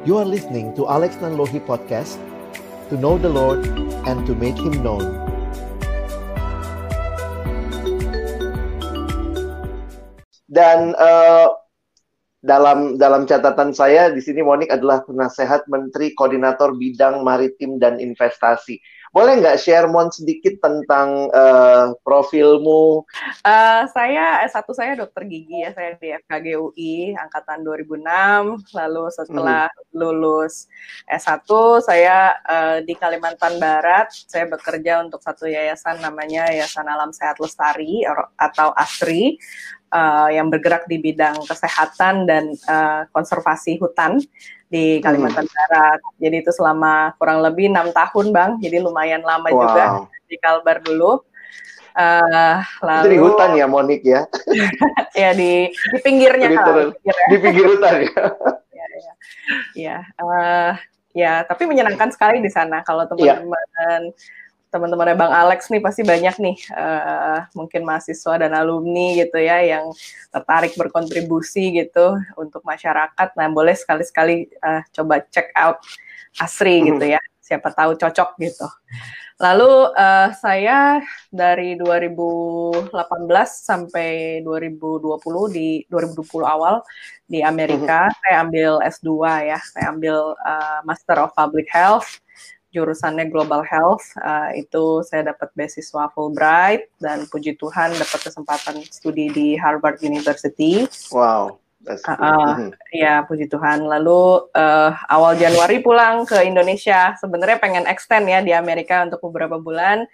You are listening to Alex Nanlohi Podcast To know the Lord and to make Him known Dan uh, dalam dalam catatan saya di sini Monik adalah penasehat Menteri Koordinator Bidang Maritim dan Investasi. Boleh nggak share Mon sedikit tentang uh, profilmu? Uh, saya S1 saya dokter gigi ya, saya di FKG UI angkatan 2006. Lalu setelah hmm. lulus S1 saya uh, di Kalimantan Barat, saya bekerja untuk satu yayasan namanya Yayasan Alam Sehat Lestari atau ASRI uh, yang bergerak di bidang kesehatan dan uh, konservasi hutan di Kalimantan hmm. Barat. Jadi itu selama kurang lebih enam tahun, bang. Jadi lumayan lama wow. juga di Kalbar dulu. Uh, lalu, itu di hutan ya, Monik ya? ya di di pinggirnya di, kalau, di pinggir hutan ya. ya, ya. ya, uh, ya. Tapi menyenangkan sekali di sana kalau iya. teman-teman. Ya teman-temannya Bang Alex nih pasti banyak nih uh, mungkin mahasiswa dan alumni gitu ya yang tertarik berkontribusi gitu untuk masyarakat. Nah, boleh sekali-sekali uh, coba check out Asri gitu ya. Siapa tahu cocok gitu. Lalu uh, saya dari 2018 sampai 2020 di 2020 awal di Amerika saya ambil S2 ya. Saya ambil uh, Master of Public Health jurusannya Global Health uh, itu saya dapat beasiswa Fulbright dan puji Tuhan dapat kesempatan studi di Harvard University. Wow. Uh, uh, ya puji Tuhan. Lalu uh, awal Januari pulang ke Indonesia. Sebenarnya pengen extend ya di Amerika untuk beberapa bulan,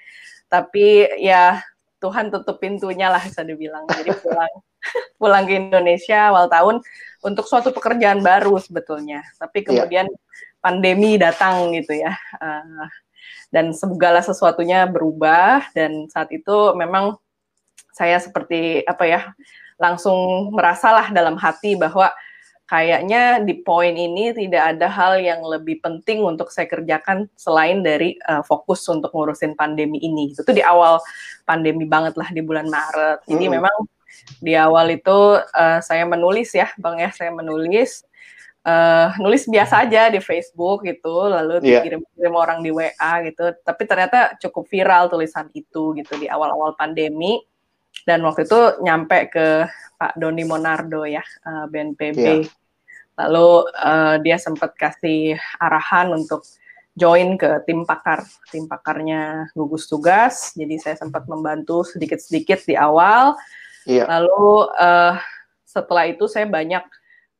tapi ya Tuhan tutup pintunya lah bisa dibilang. Jadi pulang pulang ke Indonesia awal tahun untuk suatu pekerjaan baru sebetulnya. Tapi iya. kemudian yeah pandemi datang gitu ya. Uh, dan segala sesuatunya berubah dan saat itu memang saya seperti apa ya langsung merasalah dalam hati bahwa kayaknya di poin ini tidak ada hal yang lebih penting untuk saya kerjakan selain dari uh, fokus untuk ngurusin pandemi ini. Itu di awal pandemi banget lah di bulan Maret. Jadi hmm. memang di awal itu uh, saya menulis ya, Bang ya, saya menulis uh, nulis biasa aja di Facebook gitu, lalu yeah. dikirim-kirim orang di WA gitu. Tapi ternyata cukup viral tulisan itu gitu di awal-awal pandemi. Dan waktu itu nyampe ke Pak Doni Monardo ya, uh, eh, BNPB. Yeah. Lalu uh, dia sempat kasih arahan untuk join ke tim pakar, tim pakarnya gugus tugas. Jadi saya sempat membantu sedikit-sedikit di awal. Yeah. Lalu uh, setelah itu saya banyak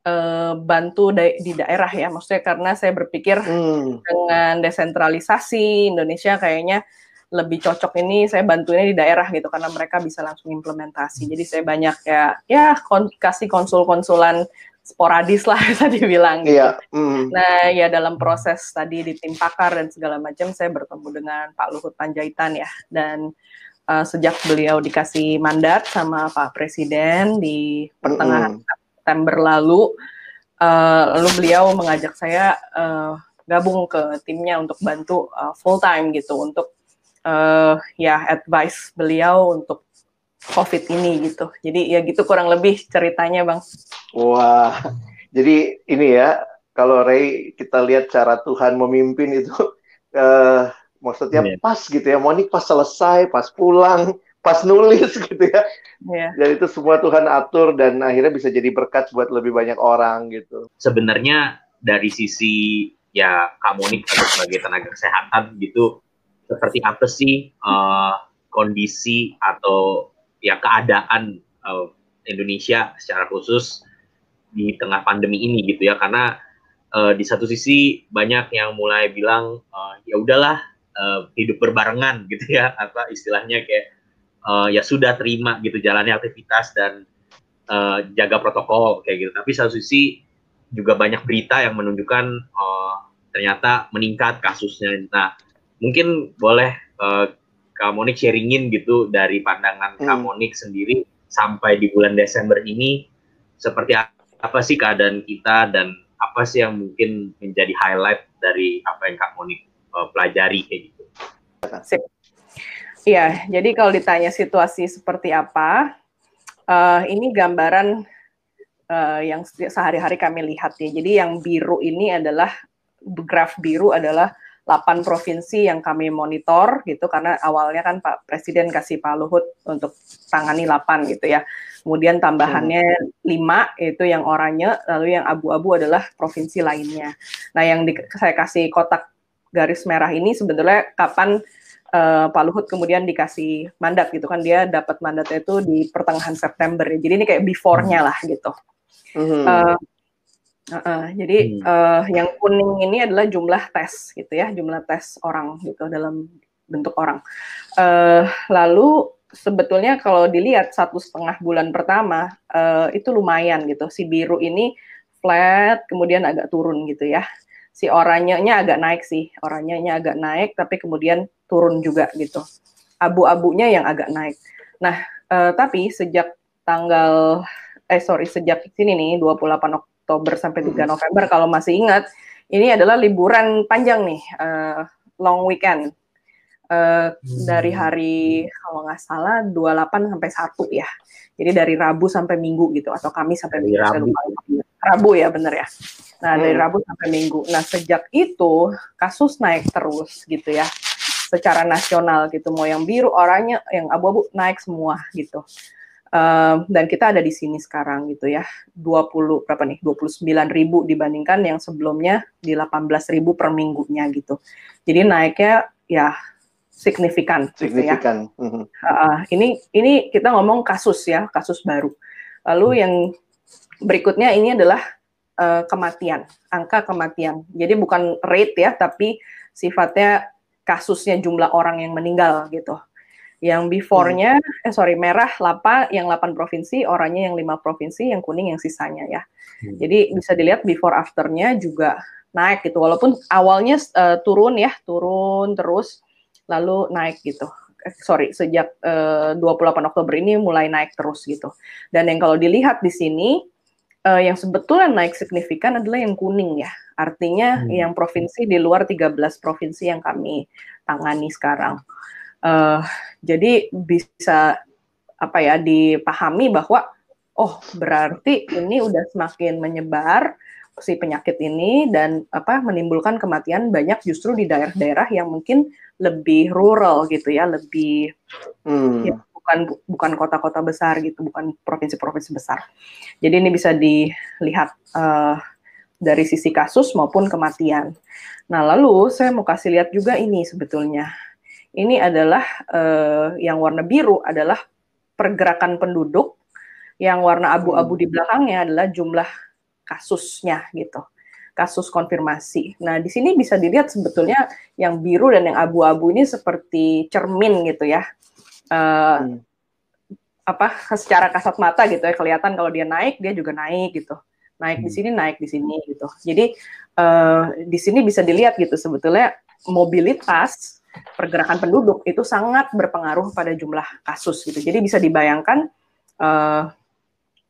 uh, bantu da di daerah ya, maksudnya karena saya berpikir hmm. dengan desentralisasi Indonesia kayaknya lebih cocok ini saya bantunya di daerah gitu karena mereka bisa langsung implementasi. Jadi saya banyak ya ya kon kasih konsul-konsulan sporadis lah bisa dibilang gitu. Iya. Mm. Nah ya dalam proses tadi di tim pakar dan segala macam saya bertemu dengan Pak Luhut Panjaitan ya dan uh, sejak beliau dikasih mandat sama Pak Presiden di pertengahan mm -hmm September lalu uh, lalu beliau mengajak saya uh, gabung ke timnya untuk bantu uh, full time gitu untuk uh, ya advice beliau untuk COVID ini gitu. Jadi ya gitu kurang lebih ceritanya bang. Wah, jadi ini ya kalau Ray kita lihat cara Tuhan memimpin itu uh, maksudnya yeah. pas gitu ya. Monik pas selesai, pas pulang, pas nulis gitu ya. Yeah. Dan itu semua Tuhan atur dan akhirnya bisa jadi berkat buat lebih banyak orang gitu. Sebenarnya dari sisi ya Kamonik sebagai tenaga kesehatan gitu seperti apa sih uh, kondisi atau ya keadaan uh, Indonesia secara khusus di tengah pandemi ini gitu ya karena uh, di satu sisi banyak yang mulai bilang uh, ya udahlah uh, hidup berbarengan gitu ya apa istilahnya kayak uh, ya sudah terima gitu jalannya aktivitas dan uh, jaga protokol kayak gitu. Tapi satu sisi juga banyak berita yang menunjukkan uh, ternyata meningkat kasusnya. Nah, mungkin boleh uh, Kak Monik sharingin gitu dari pandangan hmm. Kak Monik sendiri sampai di bulan Desember ini seperti apa sih keadaan kita dan apa sih yang mungkin menjadi highlight dari apa yang Kak Monik uh, pelajari kayak gitu. Sip. Iya, jadi kalau ditanya situasi seperti apa, uh, ini gambaran uh, yang sehari-hari kami lihat ya. Jadi yang biru ini adalah graf biru adalah 8 provinsi yang kami monitor gitu karena awalnya kan Pak Presiden kasih Pak Luhut untuk tangani 8 gitu ya. Kemudian tambahannya hmm. 5 itu yang oranye, lalu yang abu-abu adalah provinsi lainnya. Nah, yang di, saya kasih kotak garis merah ini sebetulnya kapan uh, Pak Luhut kemudian dikasih mandat gitu kan dia dapat mandatnya itu di pertengahan September. Jadi ini kayak before-nya lah gitu. Uh, Uh, uh, jadi uh, yang kuning ini adalah jumlah tes gitu ya, jumlah tes orang gitu dalam bentuk orang. Uh, lalu sebetulnya kalau dilihat satu setengah bulan pertama uh, itu lumayan gitu. Si biru ini flat, kemudian agak turun gitu ya. Si oranye-nya agak naik sih, oranye-nya agak naik, tapi kemudian turun juga gitu. Abu-abunya yang agak naik. Nah, uh, tapi sejak tanggal eh sorry sejak sini nih 28 Oktober sampai 3 November kalau masih ingat ini adalah liburan panjang nih uh, long weekend uh, hmm. dari hari kalau nggak salah 28 sampai 1 ya jadi dari Rabu sampai Minggu gitu atau kami sampai Minggu Rabu. Rabu ya bener ya nah hmm. dari Rabu sampai Minggu nah sejak itu kasus naik terus gitu ya secara nasional gitu. Mau yang biru oranye yang abu-abu naik semua gitu. Uh, dan kita ada di sini sekarang gitu ya. 20 berapa nih? 29 ribu dibandingkan yang sebelumnya di 18 ribu per minggunya gitu. Jadi naiknya ya signifikan signifikan gitu ya. uh, ini ini kita ngomong kasus ya kasus baru. Lalu hmm. yang berikutnya ini adalah uh, kematian angka kematian. Jadi bukan rate ya tapi sifatnya kasusnya jumlah orang yang meninggal gitu yang before-nya, eh sorry, merah 8, yang 8 provinsi, oranye yang 5 provinsi, yang kuning yang sisanya ya. Hmm. Jadi bisa dilihat before after-nya juga naik gitu. Walaupun awalnya uh, turun ya, turun terus, lalu naik gitu. Eh, sorry, sejak eh, uh, 28 Oktober ini mulai naik terus gitu. Dan yang kalau dilihat di sini, uh, yang sebetulnya naik signifikan adalah yang kuning ya. Artinya hmm. yang provinsi di luar 13 provinsi yang kami tangani sekarang. Uh, jadi bisa apa ya dipahami bahwa oh berarti ini udah semakin menyebar si penyakit ini dan apa menimbulkan kematian banyak justru di daerah-daerah yang mungkin lebih rural gitu ya, lebih hmm. ya, bukan bukan kota-kota besar gitu, bukan provinsi-provinsi besar. Jadi ini bisa dilihat uh, dari sisi kasus maupun kematian. Nah, lalu saya mau kasih lihat juga ini sebetulnya ini adalah uh, yang warna biru adalah pergerakan penduduk, yang warna abu-abu di belakangnya adalah jumlah kasusnya gitu, kasus konfirmasi. Nah di sini bisa dilihat sebetulnya yang biru dan yang abu-abu ini seperti cermin gitu ya. Uh, hmm. apa secara kasat mata gitu ya kelihatan kalau dia naik dia juga naik gitu naik di hmm. sini naik di sini gitu jadi uh, di sini bisa dilihat gitu sebetulnya mobilitas pergerakan penduduk itu sangat berpengaruh pada jumlah kasus gitu. Jadi bisa dibayangkan uh,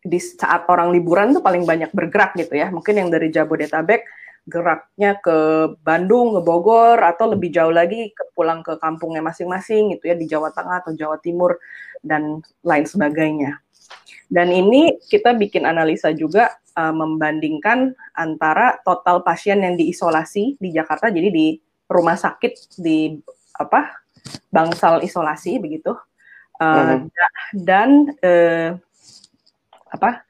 di saat orang liburan tuh paling banyak bergerak gitu ya. Mungkin yang dari Jabodetabek geraknya ke Bandung, ke Bogor atau lebih jauh lagi ke pulang ke kampungnya masing-masing gitu ya di Jawa Tengah atau Jawa Timur dan lain sebagainya. Dan ini kita bikin analisa juga uh, membandingkan antara total pasien yang diisolasi di Jakarta jadi di rumah sakit di apa bangsal isolasi begitu uh, hmm. dan uh, apa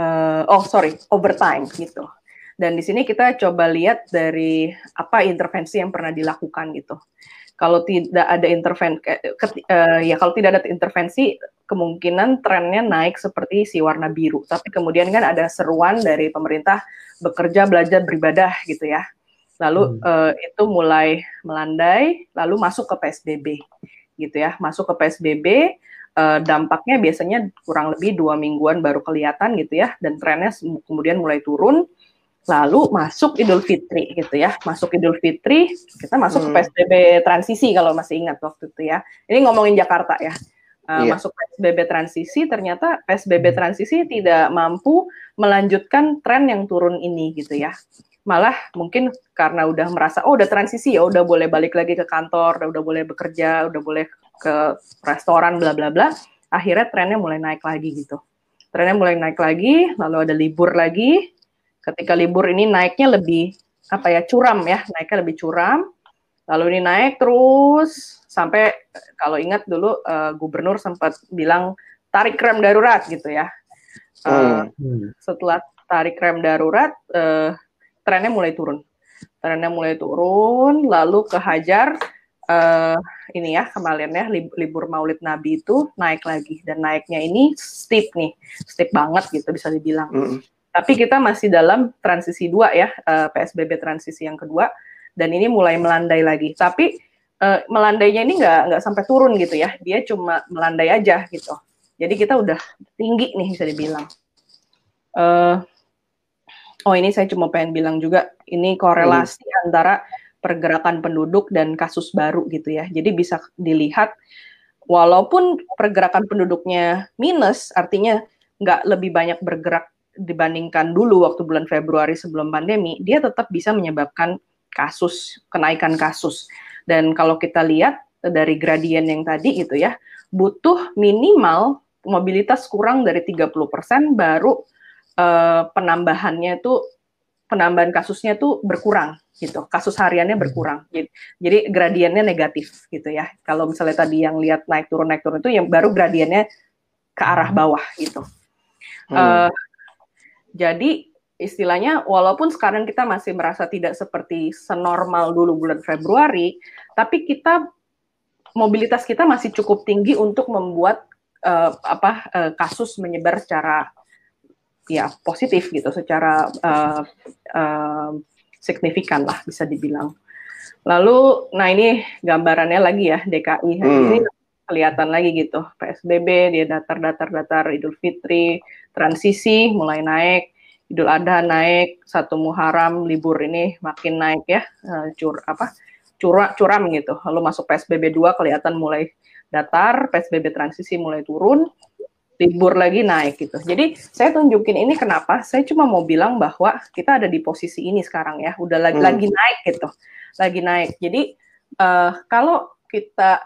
uh, oh sorry overtime gitu dan di sini kita coba lihat dari apa intervensi yang pernah dilakukan gitu. Kalau tidak ada intervensi uh, ya kalau tidak ada intervensi kemungkinan trennya naik seperti si warna biru. Tapi kemudian kan ada seruan dari pemerintah bekerja belajar beribadah gitu ya. Lalu hmm. uh, itu mulai melandai, lalu masuk ke PSBB, gitu ya, masuk ke PSBB, uh, eh, dampaknya biasanya kurang lebih dua mingguan baru kelihatan gitu ya, dan trennya kemudian mulai turun, lalu masuk Idul Fitri gitu ya, masuk Idul Fitri, kita masuk hmm. ke PSBB transisi kalau masih ingat waktu itu ya, ini ngomongin Jakarta ya. Uh, iya. masuk PSBB transisi ternyata PSBB transisi tidak mampu melanjutkan tren yang turun ini gitu ya malah mungkin karena udah merasa oh udah transisi ya udah boleh balik lagi ke kantor udah boleh bekerja udah boleh ke restoran bla bla bla akhirnya trennya mulai naik lagi gitu trennya mulai naik lagi, lalu ada libur lagi. Ketika libur ini naiknya lebih apa ya curam ya, naiknya lebih curam. Lalu ini naik terus sampai kalau ingat dulu uh, gubernur sempat bilang tarik rem darurat gitu ya. Uh, hmm. Setelah tarik rem darurat, uh, trennya mulai turun. Trennya mulai turun, lalu kehajar uh, ini ya kemarin ya libur Maulid Nabi itu naik lagi dan naiknya ini steep nih, steep banget gitu bisa dibilang. Mm. Tapi kita masih dalam transisi dua ya uh, eh, PSBB transisi yang kedua dan ini mulai melandai lagi. Tapi uh, melandainya ini nggak nggak sampai turun gitu ya, dia cuma melandai aja gitu. Jadi kita udah tinggi nih bisa dibilang. Uh, oh ini saya cuma pengen bilang juga ini korelasi mm. antara pergerakan penduduk dan kasus baru gitu ya. Jadi bisa dilihat walaupun pergerakan penduduknya minus, artinya nggak lebih banyak bergerak dibandingkan dulu waktu bulan Februari sebelum pandemi, dia tetap bisa menyebabkan kasus, kenaikan kasus. Dan kalau kita lihat dari gradien yang tadi gitu ya, butuh minimal mobilitas kurang dari 30% baru eh, penambahannya itu penambahan kasusnya tuh berkurang gitu. Kasus hariannya hmm. berkurang. Jadi, jadi gradiennya negatif gitu ya. Kalau misalnya tadi yang lihat naik turun naik turun itu yang baru gradiennya ke arah hmm. bawah gitu. Hmm. Uh, jadi istilahnya walaupun sekarang kita masih merasa tidak seperti senormal dulu bulan Februari, tapi kita mobilitas kita masih cukup tinggi untuk membuat uh, apa uh, kasus menyebar secara ya positif gitu secara uh, uh, signifikan lah bisa dibilang. Lalu, nah ini gambarannya lagi ya DKI hmm. ini kelihatan lagi gitu PSBB dia datar-datar-datar Idul Fitri transisi mulai naik Idul Adha naik satu Muharram libur ini makin naik ya uh, cur apa curah curam gitu lalu masuk PSBB 2 kelihatan mulai datar PSBB transisi mulai turun libur lagi naik gitu. Jadi saya tunjukin ini kenapa? Saya cuma mau bilang bahwa kita ada di posisi ini sekarang ya, udah lagi hmm. lagi naik gitu, lagi naik. Jadi uh, kalau kita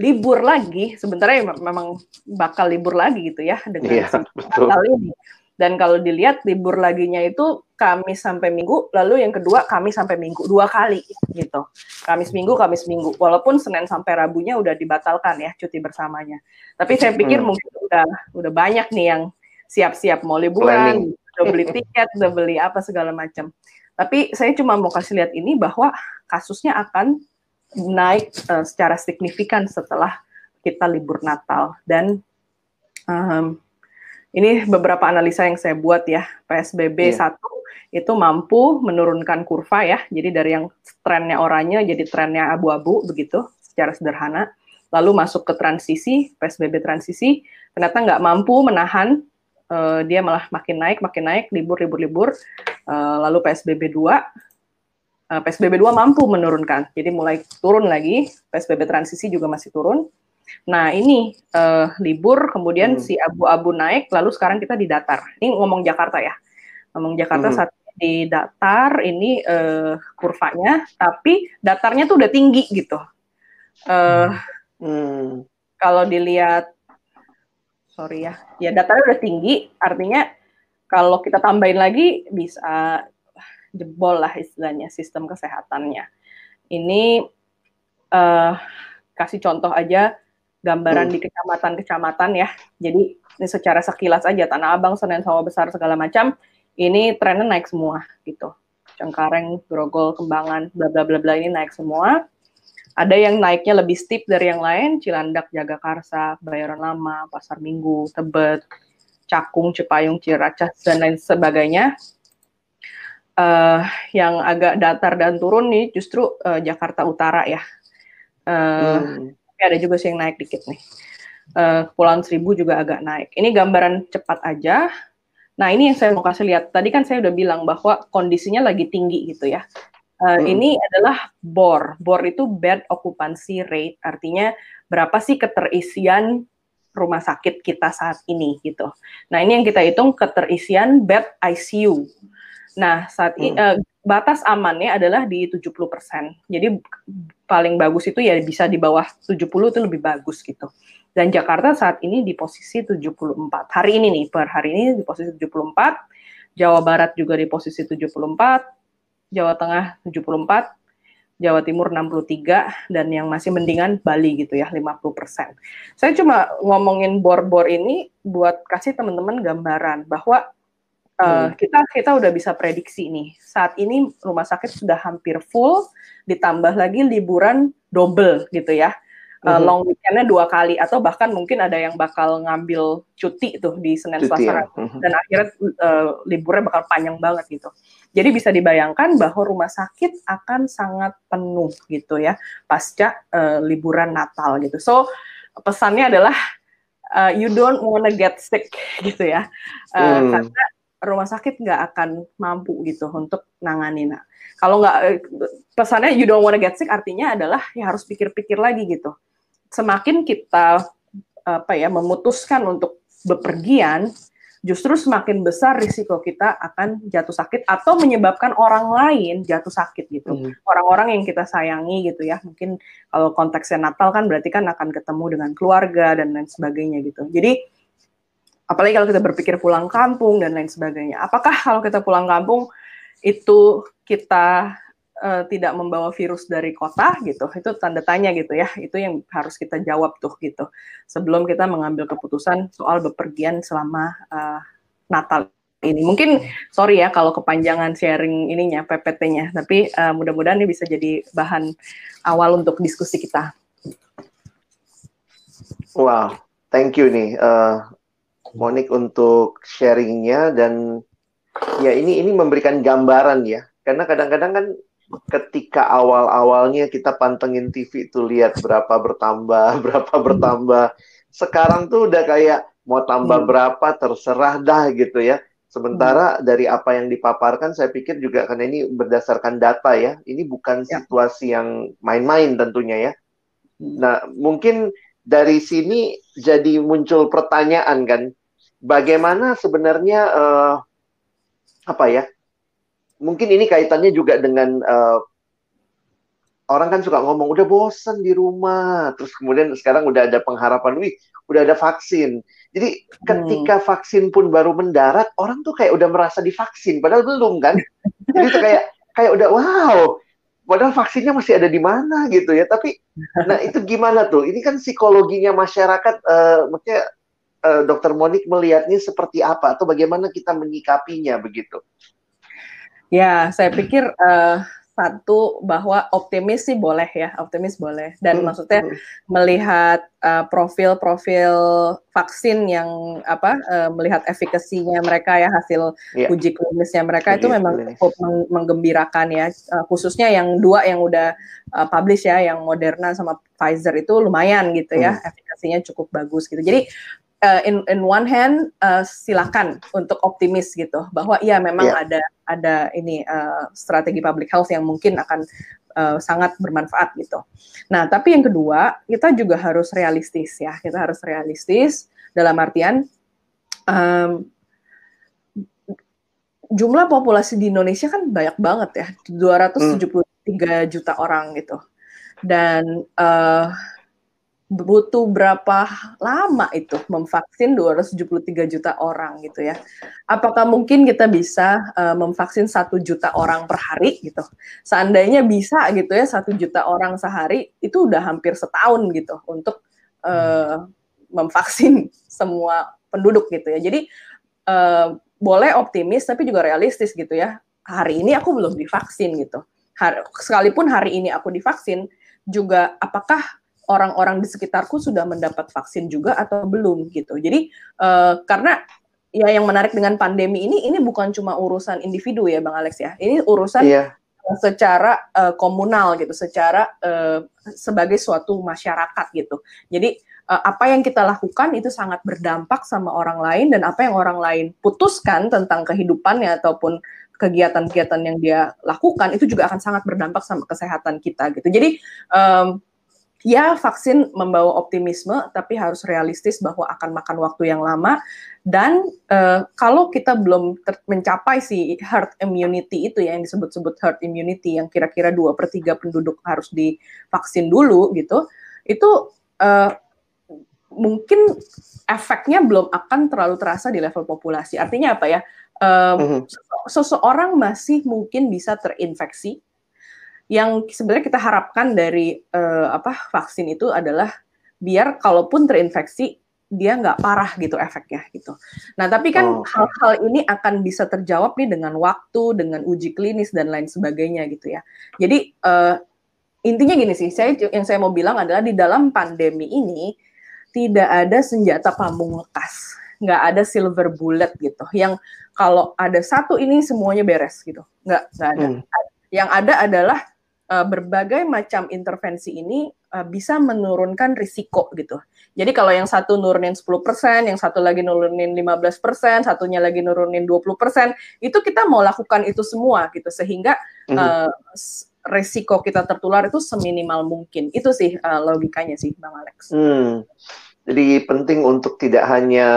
libur lagi, sebenarnya memang bakal libur lagi gitu ya dengan yeah, betul. ini. Dan kalau dilihat libur laginya itu Kamis sampai Minggu, lalu yang kedua Kamis sampai Minggu dua kali gitu. Kamis Minggu, Kamis Minggu. Walaupun Senin sampai Rabunya udah dibatalkan ya cuti bersamanya. Tapi saya pikir hmm. mungkin udah udah banyak nih yang siap-siap mau liburan, udah beli tiket, udah beli apa segala macam. Tapi saya cuma mau kasih lihat ini bahwa kasusnya akan naik uh, secara signifikan setelah kita libur Natal dan um, ini beberapa analisa yang saya buat ya. PSBB yeah. 1 itu mampu menurunkan kurva ya. Jadi dari yang trennya oranye jadi trennya abu-abu begitu secara sederhana. Lalu masuk ke transisi, PSBB transisi, ternyata nggak mampu menahan uh, dia malah makin naik, makin naik, libur, libur, libur. Uh, lalu PSBB 2, uh, PSBB 2 mampu menurunkan. Jadi mulai turun lagi, PSBB transisi juga masih turun. Nah ini uh, libur, kemudian hmm. si abu-abu naik, lalu sekarang kita di datar. Ini ngomong Jakarta ya, ngomong Jakarta hmm. saat di datar ini uh, kurvanya, tapi datarnya tuh udah tinggi gitu. Uh, hmm. Kalau dilihat, sorry ya, ya datarnya udah tinggi, artinya kalau kita tambahin lagi bisa jebol lah istilahnya sistem kesehatannya. Ini uh, kasih contoh aja gambaran hmm. di kecamatan-kecamatan ya. Jadi ini secara sekilas aja Tanah Abang, Senen, Sawah Besar segala macam ini trennya naik semua gitu. Cengkareng, Grogol, Kembangan, bla bla bla bla ini naik semua. Ada yang naiknya lebih steep dari yang lain, Cilandak, Jagakarsa, Bayaran Lama, Pasar Minggu, Tebet, Cakung, Cipayung, Ciracas dan lain sebagainya. Uh, yang agak datar dan turun nih justru uh, Jakarta Utara ya. Uh, hmm tapi ada juga sih yang naik dikit nih. Uh, Kepulauan Seribu juga agak naik. Ini gambaran cepat aja. Nah ini yang saya mau kasih lihat. Tadi kan saya udah bilang bahwa kondisinya lagi tinggi gitu ya. Uh, hmm. Ini adalah BOR. BOR itu bed occupancy rate, artinya berapa sih keterisian rumah sakit kita saat ini gitu. Nah ini yang kita hitung keterisian bed ICU. Nah saat hmm. ini uh, batas amannya adalah di 70%. Jadi paling bagus itu ya bisa di bawah 70 itu lebih bagus gitu. Dan Jakarta saat ini di posisi 74. Hari ini nih, per hari ini di posisi 74. Jawa Barat juga di posisi 74. Jawa Tengah 74. Jawa Timur 63 dan yang masih mendingan Bali gitu ya 50%. Saya cuma ngomongin bor-bor ini buat kasih teman-teman gambaran bahwa uh, kita kita udah bisa prediksi nih. Saat ini rumah sakit sudah hampir full ditambah lagi liburan double gitu ya uh, long weekendnya dua kali atau bahkan mungkin ada yang bakal ngambil cuti tuh di Senin Selasa ya? dan akhirnya uh, liburnya bakal panjang banget gitu. Jadi bisa dibayangkan bahwa rumah sakit akan sangat penuh gitu ya pasca uh, liburan Natal gitu. So pesannya adalah uh, you don't wanna get sick gitu ya uh, hmm. karena rumah sakit nggak akan mampu gitu untuk nanganin. Nah, kalau nggak pesannya you don't wanna get sick artinya adalah ya harus pikir-pikir lagi gitu semakin kita apa ya memutuskan untuk bepergian, justru semakin besar risiko kita akan jatuh sakit atau menyebabkan orang lain jatuh sakit gitu. hmm. Orang-orang yang kita sayangi gitu ya. Mungkin kalau konteksnya Natal kan berarti kan akan ketemu dengan keluarga dan lain sebagainya gitu. Jadi apalagi kalau kita berpikir pulang kampung dan lain sebagainya. Apakah kalau kita pulang kampung itu kita uh, tidak membawa virus dari kota gitu? Itu tanda tanya gitu ya. Itu yang harus kita jawab tuh gitu. Sebelum kita mengambil keputusan soal bepergian selama uh, Natal ini. Mungkin sorry ya kalau kepanjangan sharing ininya PPT-nya tapi uh, mudah-mudahan ini bisa jadi bahan awal untuk diskusi kita. Wow, thank you nih. Uh, Monik untuk sharingnya dan ya ini ini memberikan gambaran ya karena kadang-kadang kan ketika awal-awalnya kita pantengin TV itu lihat berapa bertambah, berapa bertambah. Sekarang tuh udah kayak mau tambah hmm. berapa terserah dah gitu ya. Sementara hmm. dari apa yang dipaparkan saya pikir juga karena ini berdasarkan data ya. Ini bukan ya. situasi yang main-main tentunya ya. Hmm. Nah, mungkin dari sini jadi muncul pertanyaan kan, bagaimana sebenarnya uh, apa ya? mungkin ini kaitannya juga dengan uh, orang kan suka ngomong udah bosan di rumah, terus kemudian sekarang udah ada pengharapan, wih, udah ada vaksin. Jadi ketika hmm. vaksin pun baru mendarat, orang tuh kayak udah merasa divaksin, padahal belum kan? Jadi tuh kayak kayak udah wow, padahal vaksinnya masih ada di mana gitu ya. Tapi nah itu gimana tuh? Ini kan psikologinya masyarakat, uh, maksudnya uh, Dokter Monik melihatnya seperti apa atau bagaimana kita menyikapinya begitu? Ya, saya pikir uh, satu bahwa optimis sih boleh ya, optimis boleh. Dan hmm, maksudnya hmm. melihat uh, profil-profil vaksin yang apa, uh, melihat efikasinya mereka ya hasil yeah. uji klinisnya mereka uji itu memang cukup meng menggembirakan ya. Uh, khususnya yang dua yang udah uh, publish ya, yang Moderna sama Pfizer itu lumayan gitu ya, hmm. efikasinya cukup bagus gitu. Jadi uh, in in one hand uh, silakan untuk optimis gitu bahwa iya memang yeah. ada ada ini uh, strategi public health yang mungkin akan uh, sangat bermanfaat gitu. Nah, tapi yang kedua kita juga harus realistis ya. Kita harus realistis dalam artian um, jumlah populasi di Indonesia kan banyak banget ya, 273 hmm. juta orang gitu. Dan uh, butuh berapa lama itu memvaksin 273 juta orang gitu ya. Apakah mungkin kita bisa uh, memvaksin satu juta orang per hari gitu? Seandainya bisa gitu ya satu juta orang sehari itu udah hampir setahun gitu untuk uh, memvaksin semua penduduk gitu ya. Jadi uh, boleh optimis tapi juga realistis gitu ya. Hari ini aku belum divaksin gitu. Sekalipun hari ini aku divaksin juga apakah orang-orang di sekitarku sudah mendapat vaksin juga atau belum gitu. Jadi uh, karena ya yang menarik dengan pandemi ini ini bukan cuma urusan individu ya Bang Alex ya. Ini urusan yeah. secara uh, komunal gitu, secara uh, sebagai suatu masyarakat gitu. Jadi uh, apa yang kita lakukan itu sangat berdampak sama orang lain dan apa yang orang lain putuskan tentang kehidupannya ataupun kegiatan-kegiatan yang dia lakukan itu juga akan sangat berdampak sama kesehatan kita gitu. Jadi um, ya vaksin membawa optimisme, tapi harus realistis bahwa akan makan waktu yang lama. Dan uh, kalau kita belum mencapai si herd immunity itu ya, yang disebut-sebut herd immunity, yang kira-kira dua per tiga penduduk harus divaksin dulu gitu, itu uh, mungkin efeknya belum akan terlalu terasa di level populasi. Artinya apa ya? Um, seseorang masih mungkin bisa terinfeksi. Yang sebenarnya kita harapkan dari uh, apa vaksin itu adalah biar kalaupun terinfeksi dia nggak parah gitu efeknya gitu. Nah tapi kan hal-hal oh. ini akan bisa terjawab nih dengan waktu, dengan uji klinis dan lain sebagainya gitu ya. Jadi uh, intinya gini sih, saya yang saya mau bilang adalah di dalam pandemi ini tidak ada senjata pamungkas, nggak ada silver bullet gitu. Yang kalau ada satu ini semuanya beres gitu, nggak nggak ada. Hmm. Yang ada adalah uh, berbagai macam intervensi ini uh, bisa menurunkan risiko gitu. Jadi kalau yang satu nurunin 10%, yang satu lagi nurunin 15%, satunya lagi nurunin 20%, itu kita mau lakukan itu semua gitu sehingga mm -hmm. uh, resiko kita tertular itu seminimal mungkin. Itu sih uh, logikanya sih Bang Alex. Hmm. Jadi penting untuk tidak hanya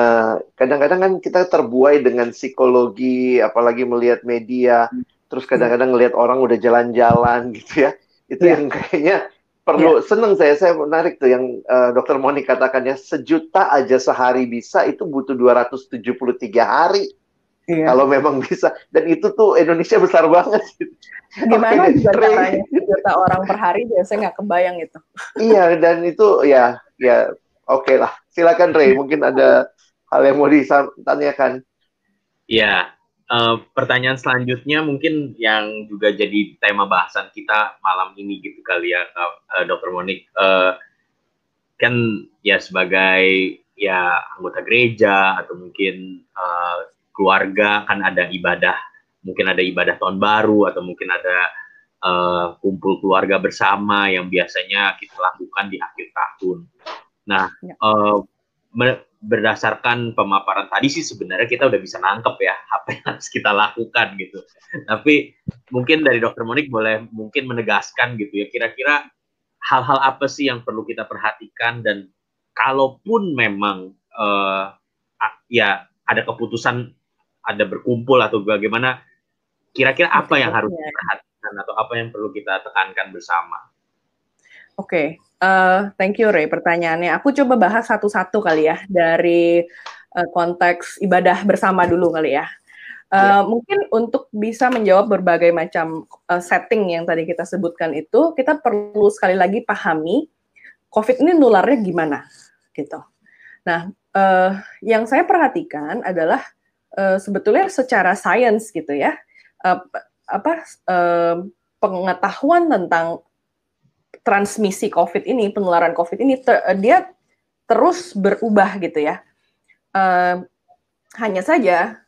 kadang-kadang kan kita terbuai dengan psikologi apalagi melihat media terus kadang-kadang ngelihat orang udah jalan-jalan gitu ya. Itu yeah. yang kayaknya perlu yeah. seneng saya saya menarik tuh yang uh, dokter Moni katakannya sejuta aja sehari bisa itu butuh 273 hari Iya. Kalau memang bisa dan itu tuh Indonesia besar banget. Gimana okay, juga caranya juta orang per hari biasanya nggak kebayang itu. iya dan itu ya ya oke okay lah. Silakan Ray mungkin ada hal yang mau ditanyakan. Iya. Uh, pertanyaan selanjutnya mungkin yang juga jadi tema bahasan kita malam ini gitu kali ya, uh, Dokter Monik. Uh, kan ya sebagai ya anggota gereja atau mungkin uh, keluarga kan ada ibadah mungkin ada ibadah tahun baru atau mungkin ada uh, kumpul keluarga bersama yang biasanya kita lakukan di akhir tahun. Nah, ya. uh, berdasarkan pemaparan tadi sih sebenarnya kita udah bisa nangkep ya apa yang harus kita lakukan gitu. Tapi mungkin dari Dokter Monik boleh mungkin menegaskan gitu ya kira-kira hal-hal apa sih yang perlu kita perhatikan dan kalaupun memang uh, ya ada keputusan ada berkumpul atau bagaimana kira-kira apa yang harus diperhatikan atau apa yang perlu kita tekankan bersama? Oke, okay. Uh, eh, thank you Ray pertanyaannya. Aku coba bahas satu-satu kali ya dari uh, konteks ibadah bersama dulu kali ya. Uh, yeah. Mungkin untuk bisa menjawab berbagai macam uh, setting yang tadi kita sebutkan itu, kita perlu sekali lagi pahami COVID ini nularnya gimana, gitu. Nah, uh, yang saya perhatikan adalah uh, sebetulnya secara sains gitu ya uh, apa uh, pengetahuan tentang transmisi COVID ini penularan COVID ini ter, uh, dia terus berubah gitu ya. Uh, hanya saja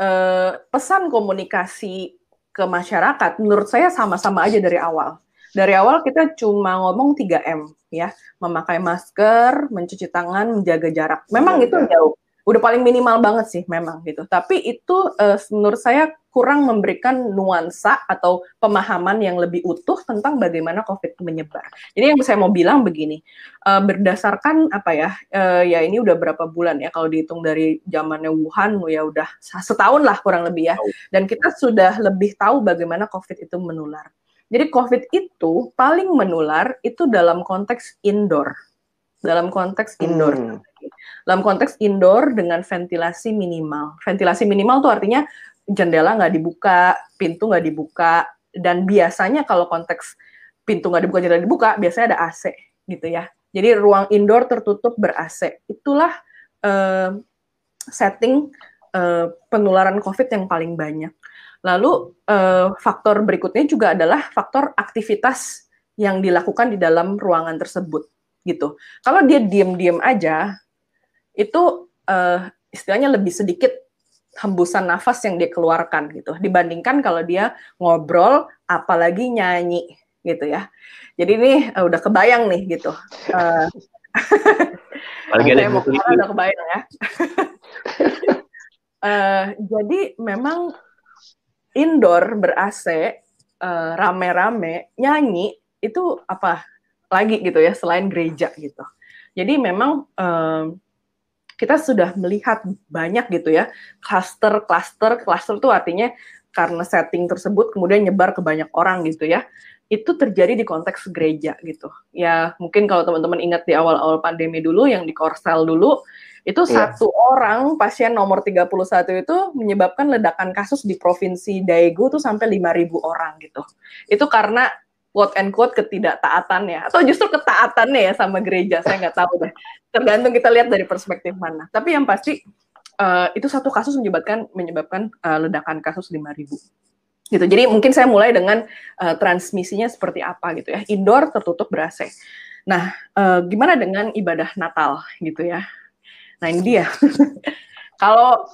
uh, pesan komunikasi ke masyarakat menurut saya sama-sama aja dari awal. Dari awal kita cuma ngomong 3M ya. Memakai masker mencuci tangan menjaga jarak. Memang itu jauh. Udah paling minimal banget sih memang gitu. Tapi itu uh, menurut saya kurang memberikan nuansa atau pemahaman yang lebih utuh tentang bagaimana COVID menyebar. Jadi yang saya mau bilang begini, uh, berdasarkan apa ya, uh, ya ini udah berapa bulan ya kalau dihitung dari zamannya Wuhan ya udah setahun lah kurang lebih ya. Dan kita sudah lebih tahu bagaimana COVID itu menular. Jadi COVID itu paling menular itu dalam konteks indoor, dalam konteks indoor. Hmm dalam konteks indoor dengan ventilasi minimal. Ventilasi minimal tuh artinya jendela nggak dibuka, pintu nggak dibuka, dan biasanya kalau konteks pintu nggak dibuka, jendela dibuka, biasanya ada AC gitu ya. Jadi ruang indoor tertutup ber-AC. Itulah uh, setting uh, penularan COVID yang paling banyak. Lalu uh, faktor berikutnya juga adalah faktor aktivitas yang dilakukan di dalam ruangan tersebut gitu. Kalau dia diem-diem aja, itu uh, istilahnya lebih sedikit hembusan nafas yang dia keluarkan gitu. Dibandingkan kalau dia ngobrol apalagi nyanyi gitu ya. Jadi ini uh, udah kebayang nih gitu. Uh, saya mau udah kebayang ya. Uh, jadi memang indoor ber AC uh, rame-rame nyanyi itu apa lagi gitu ya selain gereja gitu. Jadi memang uh, kita sudah melihat banyak gitu ya cluster cluster cluster tuh artinya karena setting tersebut kemudian nyebar ke banyak orang gitu ya itu terjadi di konteks gereja gitu. Ya mungkin kalau teman-teman ingat di awal-awal pandemi dulu yang di Korsel dulu itu yeah. satu orang pasien nomor 31 itu menyebabkan ledakan kasus di provinsi Daegu tuh sampai 5000 orang gitu. Itu karena quote and quote ketidaktaatannya atau justru ketaatannya ya sama gereja saya nggak tahu deh tergantung kita lihat dari perspektif mana tapi yang pasti uh, itu satu kasus menyebabkan menyebabkan uh, ledakan kasus 5000 gitu. Jadi mungkin saya mulai dengan uh, transmisinya seperti apa gitu ya. Indoor tertutup ber. Nah, uh, gimana dengan ibadah Natal gitu ya? Nah, ini dia. kalau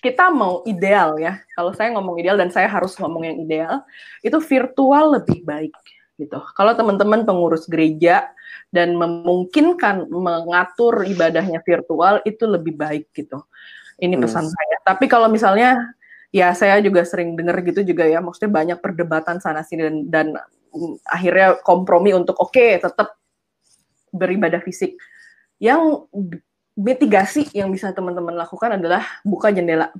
kita mau ideal ya, kalau saya ngomong ideal dan saya harus ngomong yang ideal, itu virtual lebih baik gitu. Kalau teman-teman pengurus gereja dan memungkinkan mengatur ibadahnya virtual itu lebih baik gitu. Ini pesan hmm. saya. Tapi kalau misalnya ya saya juga sering dengar gitu juga ya maksudnya banyak perdebatan sana sini dan, dan akhirnya kompromi untuk oke okay, tetap beribadah fisik yang mitigasi yang bisa teman-teman lakukan adalah buka jendela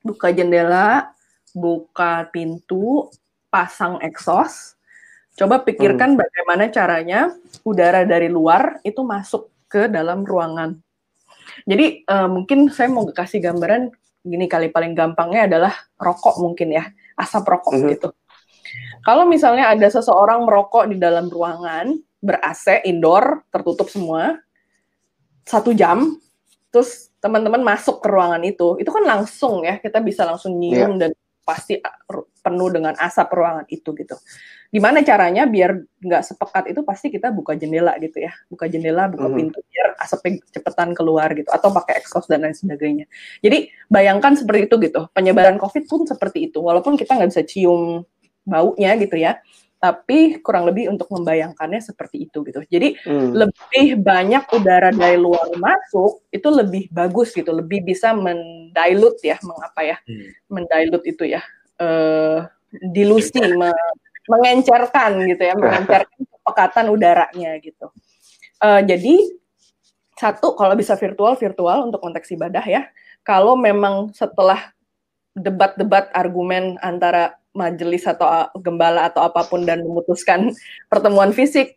buka jendela buka pintu pasang exhaust coba pikirkan hmm. bagaimana caranya udara dari luar itu masuk ke dalam ruangan jadi uh, mungkin saya mau kasih gambaran gini kali paling gampangnya adalah rokok mungkin ya, asap rokok mm -hmm. gitu. Kalau misalnya ada seseorang merokok di dalam ruangan ber AC indoor tertutup semua satu jam, terus teman-teman masuk ke ruangan itu, itu kan langsung ya kita bisa langsung nyium yeah. dan pasti penuh dengan asap ruangan itu gitu. Gimana caranya biar nggak sepekat itu pasti kita buka jendela gitu ya, buka jendela, buka mm -hmm. pintu biar asapnya cepetan keluar gitu, atau pakai exhaust dan lain sebagainya. Jadi bayangkan seperti itu gitu, penyebaran COVID pun seperti itu, walaupun kita nggak bisa cium baunya gitu ya, tapi kurang lebih untuk membayangkannya seperti itu gitu. Jadi hmm. lebih banyak udara dari luar masuk itu lebih bagus gitu, lebih bisa mendilut ya, mengapa ya, hmm. mendilut itu ya, uh, dilusi, me mengencerkan gitu ya, mengencerkan kepekatan udaranya gitu. Uh, jadi satu kalau bisa virtual virtual untuk konteks ibadah ya. Kalau memang setelah debat-debat argumen antara majelis atau gembala atau apa pun dan memutuskan pertemuan fisik,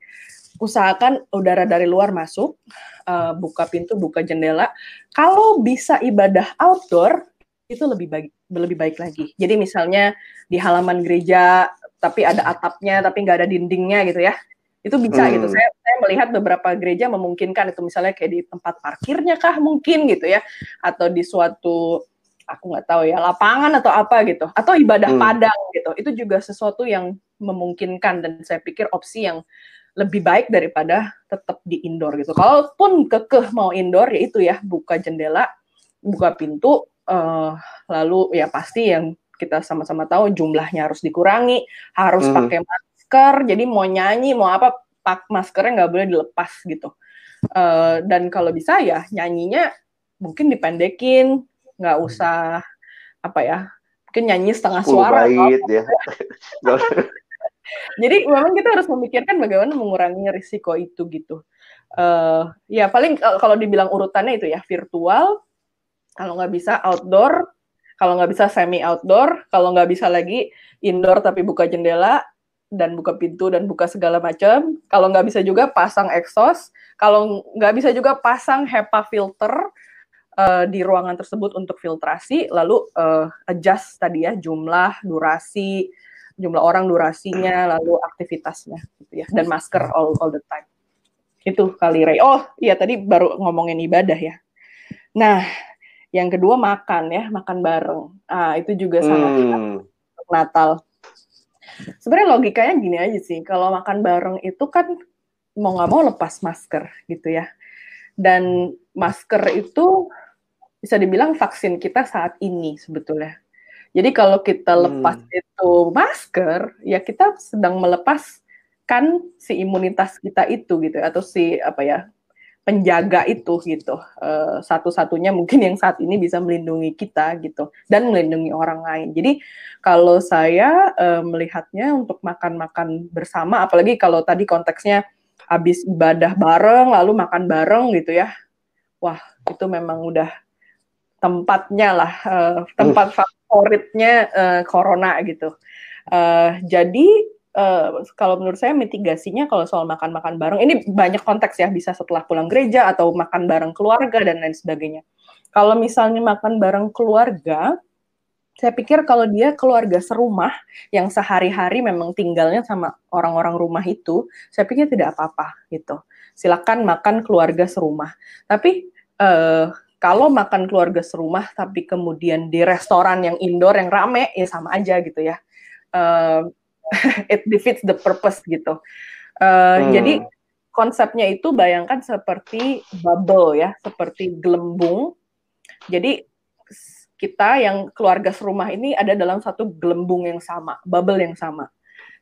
usahakan udara dari luar masuk, uh, buka pintu, buka jendela. Kalau bisa ibadah outdoor itu lebih baik lebih baik lagi. Jadi misalnya di halaman gereja tapi ada atapnya tapi nggak ada dindingnya gitu ya itu bisa hmm. gitu saya saya melihat beberapa gereja memungkinkan itu misalnya kayak di tempat parkirnya kah mungkin gitu ya atau di suatu aku nggak tahu ya lapangan atau apa gitu atau ibadah hmm. padang gitu itu juga sesuatu yang memungkinkan dan saya pikir opsi yang lebih baik daripada tetap di indoor gitu kalaupun kekeh mau indoor ya itu ya buka jendela buka pintu uh, lalu ya pasti yang kita sama-sama tahu jumlahnya harus dikurangi, harus hmm. pakai masker. Jadi mau nyanyi, mau apa, pak maskernya nggak boleh dilepas gitu. Uh, dan kalau bisa ya nyanyinya mungkin dipendekin, nggak hmm. usah apa ya, mungkin nyanyi setengah suara. Bait, ya. Jadi memang kita harus memikirkan bagaimana mengurangi risiko itu gitu. Uh, ya paling kalau dibilang urutannya itu ya virtual, kalau nggak bisa outdoor, kalau nggak bisa semi outdoor, kalau nggak bisa lagi indoor tapi buka jendela dan buka pintu dan buka segala macam. Kalau nggak bisa juga pasang exhaust. Kalau nggak bisa juga pasang HEPA filter uh, di ruangan tersebut untuk filtrasi. Lalu uh, adjust tadi ya jumlah, durasi, jumlah orang, durasinya, lalu aktivitasnya, gitu ya. Dan masker all all the time. Itu kali Ray. Oh iya tadi baru ngomongin ibadah ya. Nah yang kedua makan ya, makan bareng. Ah, itu juga sangat hmm. Natal. Sebenarnya logikanya gini aja sih, kalau makan bareng itu kan mau nggak mau lepas masker gitu ya. Dan masker itu bisa dibilang vaksin kita saat ini sebetulnya. Jadi kalau kita hmm. lepas hmm. itu masker, ya kita sedang melepaskan si imunitas kita itu gitu atau si apa ya penjaga itu gitu uh, satu-satunya mungkin yang saat ini bisa melindungi kita gitu dan melindungi orang lain jadi kalau saya uh, melihatnya untuk makan-makan bersama apalagi kalau tadi konteksnya habis ibadah bareng lalu makan bareng gitu ya wah itu memang udah tempatnya lah uh, tempat favoritnya uh, corona gitu uh, jadi uh, kalau menurut saya mitigasinya kalau soal makan-makan bareng ini banyak konteks ya bisa setelah pulang gereja atau makan bareng keluarga dan lain sebagainya. Kalau misalnya makan bareng keluarga, saya pikir kalau dia keluarga serumah yang sehari-hari memang tinggalnya sama orang-orang rumah itu, saya pikir tidak apa-apa gitu. Silakan makan keluarga serumah. Tapi uh, kalau makan keluarga serumah tapi kemudian di restoran yang indoor yang rame ya sama aja gitu ya. Uh, it defeats the purpose gitu. Uh, hmm. Jadi konsepnya itu bayangkan seperti bubble ya, seperti gelembung. Jadi kita yang keluarga serumah ini ada dalam satu gelembung yang sama, bubble yang sama.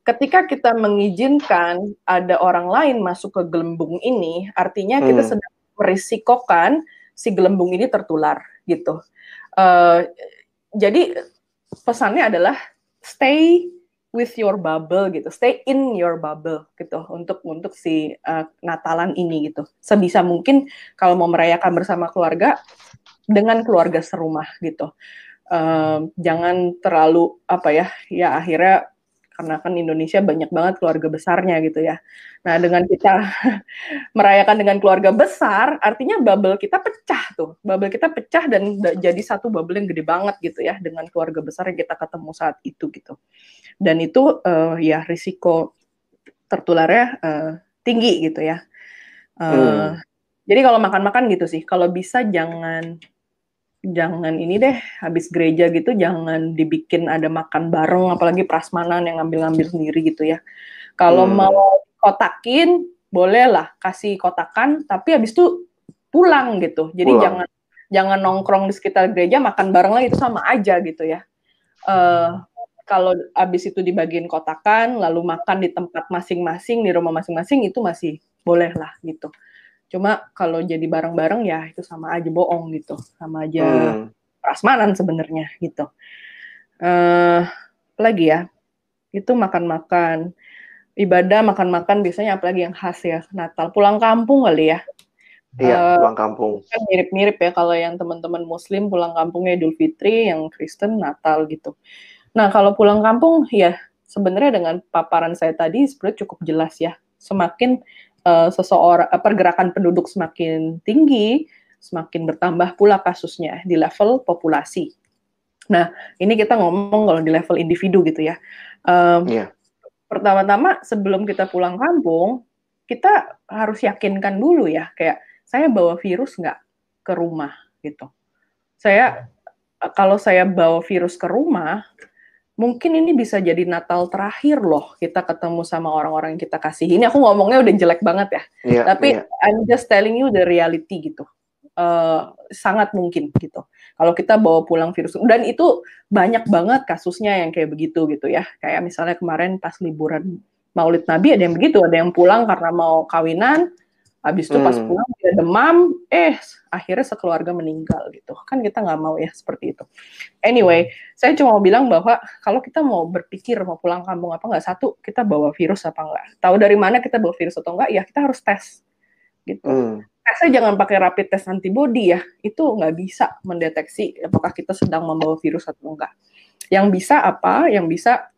Ketika kita mengizinkan ada orang lain masuk ke gelembung ini, artinya hmm. kita sedang merisikokan si gelembung ini tertular gitu. Uh, jadi pesannya adalah stay with your bubble gitu, stay in your bubble gitu untuk untuk si uh, Natalan ini gitu. Sebisa mungkin kalau mau merayakan bersama keluarga dengan keluarga serumah gitu. Uh, jangan terlalu apa ya, ya akhirnya karena kan Indonesia banyak banget keluarga besarnya gitu ya. Nah dengan kita merayakan dengan keluarga besar, artinya bubble kita pecah tuh, bubble kita pecah dan jadi satu bubble yang gede banget gitu ya dengan keluarga besar yang kita ketemu saat itu gitu dan itu uh, ya risiko tertularnya uh, tinggi gitu ya. Uh, hmm. Jadi kalau makan-makan gitu sih, kalau bisa jangan jangan ini deh habis gereja gitu jangan dibikin ada makan bareng apalagi prasmanan yang ngambil-ngambil sendiri gitu ya. Kalau hmm. mau kotakin boleh lah kasih kotakan tapi habis itu pulang gitu. Jadi pulang. jangan jangan nongkrong di sekitar gereja makan bareng lagi itu sama aja gitu ya. Uh, kalau habis itu dibagiin kotakan lalu makan di tempat masing-masing di rumah masing-masing itu masih boleh lah gitu cuma kalau jadi bareng-bareng ya itu sama aja bohong gitu sama aja hmm. prasmanan sebenarnya gitu uh, lagi ya itu makan-makan ibadah makan-makan biasanya apalagi yang khas ya Natal pulang kampung kali ya Iya, uh, pulang kampung. Kan mirip-mirip ya kalau yang teman-teman Muslim pulang kampungnya Idul Fitri, yang Kristen Natal gitu. Nah, kalau pulang kampung ya sebenarnya dengan paparan saya tadi sebenarnya cukup jelas ya. Semakin uh, seseorang uh, pergerakan penduduk semakin tinggi, semakin bertambah pula kasusnya di level populasi. Nah, ini kita ngomong kalau di level individu gitu ya. Um, yeah. Pertama-tama sebelum kita pulang kampung, kita harus yakinkan dulu ya, kayak saya bawa virus nggak ke rumah gitu. Saya kalau saya bawa virus ke rumah, mungkin ini bisa jadi Natal terakhir loh kita ketemu sama orang-orang yang kita kasih. Ini aku ngomongnya udah jelek banget ya. Yeah, Tapi yeah. I'm just telling you the reality gitu. Uh, sangat mungkin gitu. Kalau kita bawa pulang virus dan itu banyak banget kasusnya yang kayak begitu gitu ya. Kayak misalnya kemarin pas liburan Maulid Nabi ada yang begitu, ada yang pulang karena mau kawinan, Habis itu pas hmm. pulang dia demam, eh akhirnya sekeluarga meninggal gitu. Kan kita nggak mau ya seperti itu. Anyway, saya cuma mau bilang bahwa kalau kita mau berpikir mau pulang kampung apa nggak satu kita bawa virus apa enggak. Tahu dari mana kita bawa virus atau enggak? Ya kita harus tes gitu. Hmm. Tesnya jangan pakai rapid test antibody ya. Itu nggak bisa mendeteksi apakah kita sedang membawa virus atau enggak. Yang bisa apa? Yang bisa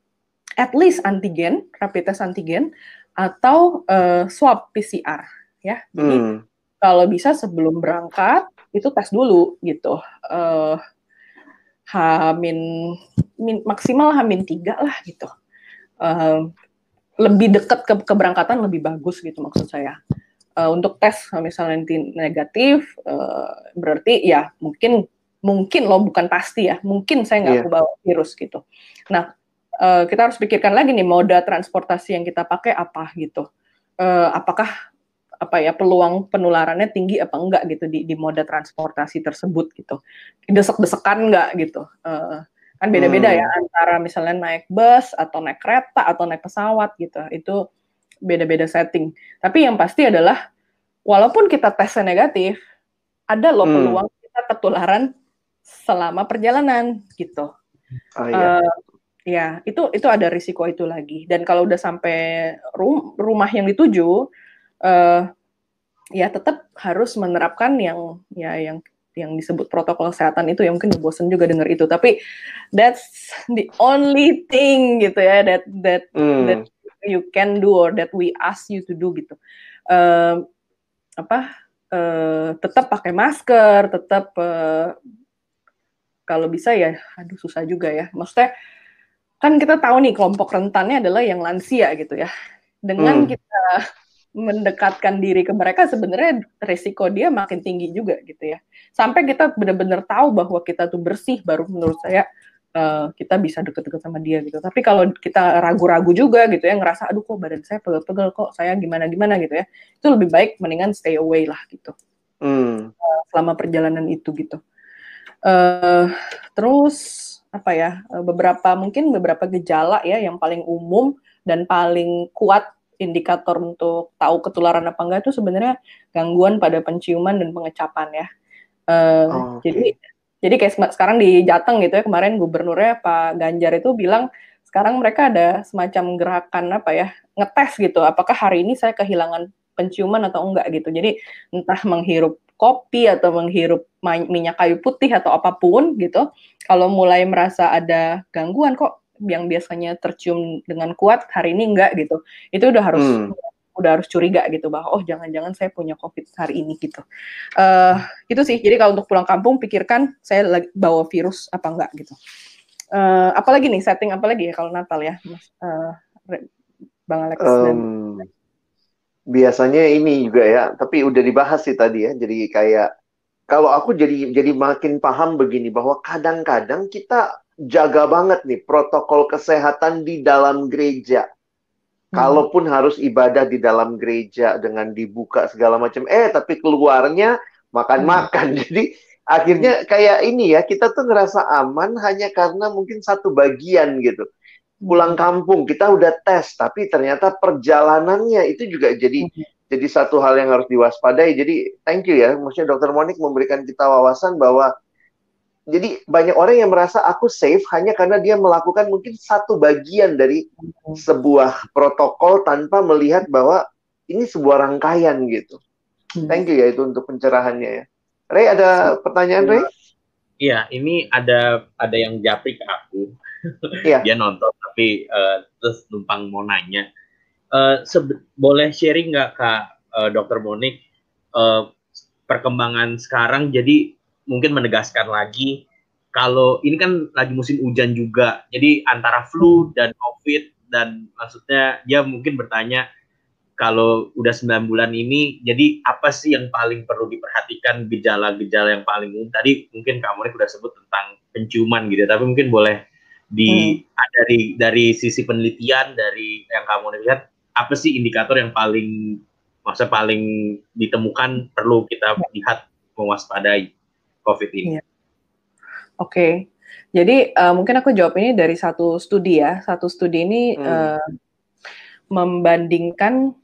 at least antigen, rapid test antigen atau uh, swab PCR ya. Jadi hmm. kalau bisa sebelum berangkat itu tes dulu gitu. Uh, hamin min, maksimal hamin tiga lah gitu. Uh, lebih dekat ke keberangkatan lebih bagus gitu maksud saya. Uh, untuk tes misalnya nanti negatif uh, berarti ya mungkin mungkin lo bukan pasti ya mungkin saya nggak yeah. bawa virus gitu. Nah uh, kita harus pikirkan lagi nih moda transportasi yang kita pakai apa gitu. Uh, apakah apa ya peluang penularannya tinggi apa enggak gitu di, di moda transportasi tersebut gitu desek-desekan enggak gitu uh, kan beda-beda ya, hmm. ya antara misalnya naik bus atau naik kereta atau naik pesawat gitu itu beda-beda setting tapi yang pasti adalah walaupun kita tesnya negatif ada loh hmm. peluang kita ketularan selama perjalanan gitu oh, iya. Uh, ya itu itu ada risiko itu lagi dan kalau udah sampai rum, rumah yang dituju uh, ya tetap harus menerapkan yang ya yang yang disebut protokol kesehatan itu ya mungkin bosan juga dengar itu tapi that's the only thing gitu ya that that mm. that you can do or that we ask you to do gitu. Uh, apa? Uh, tetap pakai masker, tetap uh, kalau bisa ya, aduh susah juga ya. Maksudnya kan kita tahu nih kelompok rentannya adalah yang lansia gitu ya. Dengan hmm. kita mendekatkan diri ke mereka sebenarnya resiko dia makin tinggi juga gitu ya. Sampai kita benar-benar tahu bahwa kita tuh bersih baru menurut saya uh, kita bisa deket-deket sama dia gitu. Tapi kalau kita ragu-ragu juga gitu ya ngerasa aduh kok badan saya pegel-pegel kok saya gimana-gimana gitu ya. Itu lebih baik mendingan stay away lah gitu. Hmm. Uh, selama perjalanan itu gitu. Uh, terus apa ya beberapa mungkin beberapa gejala ya yang paling umum dan paling kuat indikator untuk tahu ketularan apa enggak itu sebenarnya gangguan pada penciuman dan pengecapan ya. Uh, oh, okay. Jadi jadi kayak sekarang di Jateng gitu ya kemarin gubernurnya Pak Ganjar itu bilang sekarang mereka ada semacam gerakan apa ya ngetes gitu apakah hari ini saya kehilangan penciuman atau enggak gitu. Jadi entah menghirup kopi atau menghirup minyak kayu putih atau apa pun gitu. Kalau mulai merasa ada gangguan kok yang biasanya tercium dengan kuat hari ini enggak gitu. Itu udah harus hmm. udah harus curiga gitu bahwa oh jangan-jangan saya punya covid hari ini gitu. Uh, itu sih. Jadi kalau untuk pulang kampung pikirkan saya lagi bawa virus apa enggak gitu. Uh, apalagi nih setting apalagi ya kalau Natal ya mas? Uh, bang Alex um, dan biasanya ini juga ya tapi udah dibahas sih tadi ya jadi kayak kalau aku jadi jadi makin paham begini bahwa kadang-kadang kita jaga banget nih protokol kesehatan di dalam gereja. Hmm. Kalaupun harus ibadah di dalam gereja dengan dibuka segala macam, eh tapi keluarnya makan-makan. Hmm. Jadi akhirnya hmm. kayak ini ya, kita tuh ngerasa aman hanya karena mungkin satu bagian gitu. Pulang kampung kita udah tes, tapi ternyata perjalanannya itu juga jadi hmm. jadi satu hal yang harus diwaspadai. Jadi thank you ya, maksudnya Dokter Monik memberikan kita wawasan bahwa jadi banyak orang yang merasa aku safe hanya karena dia melakukan mungkin satu bagian dari hmm. sebuah protokol tanpa melihat bahwa ini sebuah rangkaian gitu. Hmm. Thank you ya itu untuk pencerahannya ya. Ray ada pertanyaan Ray? Iya, ini ada ada yang japri ke aku. Iya. dia nonton tapi uh, terus numpang mau nanya. Uh, boleh sharing nggak kak uh, Dokter Monik uh, perkembangan sekarang? Jadi mungkin menegaskan lagi kalau ini kan lagi musim hujan juga, jadi antara flu dan COVID dan maksudnya dia mungkin bertanya kalau udah 9 bulan ini, jadi apa sih yang paling perlu diperhatikan gejala-gejala yang paling umum? Tadi mungkin kamu Monik udah sebut tentang penciuman gitu, tapi mungkin boleh di hmm. dari dari sisi penelitian dari yang kamu lihat apa sih indikator yang paling masa paling ditemukan perlu kita lihat mewaspadai? COVID ini? Iya. Oke, okay. jadi uh, mungkin aku jawab ini dari satu studi ya. Satu studi ini hmm. uh, membandingkan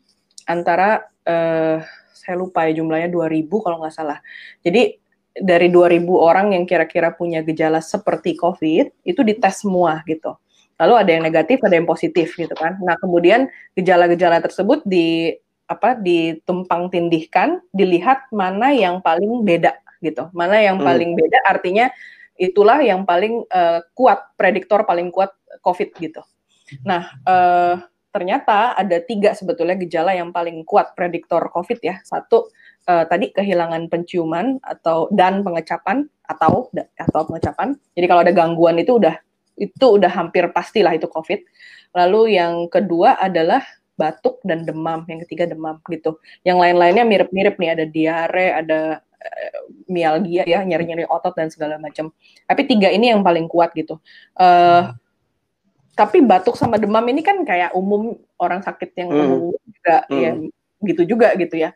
antara uh, saya lupa ya jumlahnya 2000 kalau nggak salah. Jadi dari 2000 orang yang kira-kira punya gejala seperti COVID itu dites semua gitu. Lalu ada yang negatif, ada yang positif gitu kan. Nah kemudian gejala-gejala tersebut di apa ditumpang tindihkan, dilihat mana yang paling beda gitu. Mana yang hmm. paling beda artinya itulah yang paling uh, kuat prediktor paling kuat COVID gitu. Nah uh, ternyata ada tiga sebetulnya gejala yang paling kuat prediktor COVID ya. Satu uh, tadi kehilangan penciuman atau dan pengecapan atau atau pengecapan. Jadi kalau ada gangguan itu udah itu udah hampir pastilah itu COVID. Lalu yang kedua adalah batuk dan demam. Yang ketiga demam gitu. Yang lain-lainnya mirip-mirip nih ada diare, ada mialgia ya nyeri-nyeri otot dan segala macam. Tapi tiga ini yang paling kuat gitu. Uh, hmm. Tapi batuk sama demam ini kan kayak umum orang sakit yang hmm. juga hmm. ya gitu juga gitu ya.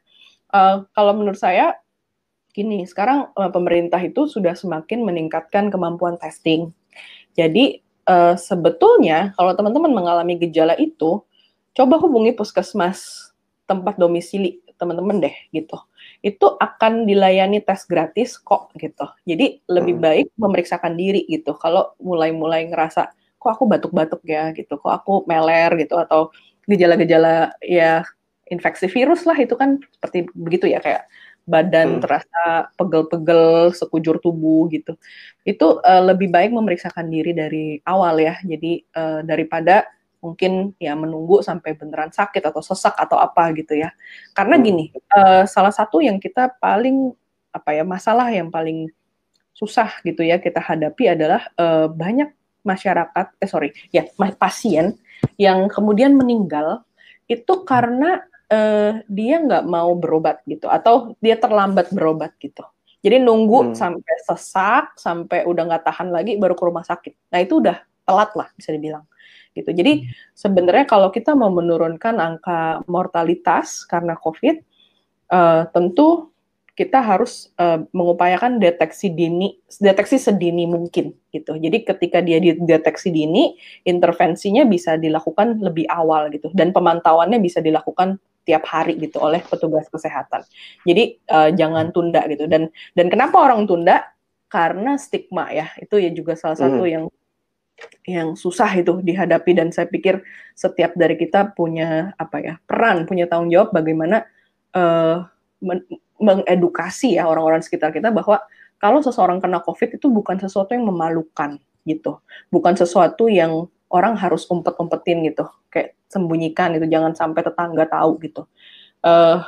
Uh, kalau menurut saya gini, sekarang uh, pemerintah itu sudah semakin meningkatkan kemampuan testing. Jadi uh, sebetulnya kalau teman-teman mengalami gejala itu, coba hubungi puskesmas tempat domisili teman-teman deh gitu itu akan dilayani tes gratis kok gitu. Jadi lebih hmm. baik memeriksakan diri gitu. Kalau mulai-mulai ngerasa kok aku batuk-batuk ya gitu, kok aku meler gitu atau gejala-gejala ya infeksi virus lah itu kan seperti begitu ya kayak badan hmm. terasa pegel-pegel sekujur tubuh gitu. Itu uh, lebih baik memeriksakan diri dari awal ya. Jadi uh, daripada mungkin ya menunggu sampai beneran sakit atau sesak atau apa gitu ya. Karena gini, uh, salah satu yang kita paling apa ya masalah yang paling susah gitu ya kita hadapi adalah uh, banyak masyarakat, eh sorry, ya pasien yang kemudian meninggal itu karena uh, dia nggak mau berobat gitu atau dia terlambat berobat gitu. Jadi nunggu hmm. sampai sesak, sampai udah nggak tahan lagi baru ke rumah sakit. Nah itu udah telat lah bisa dibilang. Gitu. Jadi hmm. sebenarnya kalau kita mau menurunkan angka mortalitas karena COVID, uh, tentu kita harus uh, mengupayakan deteksi dini, deteksi sedini mungkin gitu. Jadi ketika dia dideteksi dini, intervensinya bisa dilakukan lebih awal gitu, dan pemantauannya bisa dilakukan tiap hari gitu oleh petugas kesehatan. Jadi uh, jangan tunda gitu. Dan dan kenapa orang tunda? Karena stigma ya. Itu ya juga salah satu hmm. yang yang susah itu dihadapi dan saya pikir setiap dari kita punya apa ya peran, punya tanggung jawab bagaimana uh, men mengedukasi ya orang-orang sekitar kita bahwa kalau seseorang kena COVID itu bukan sesuatu yang memalukan gitu, bukan sesuatu yang orang harus umpet-umpetin gitu, kayak sembunyikan itu, jangan sampai tetangga tahu gitu. Uh,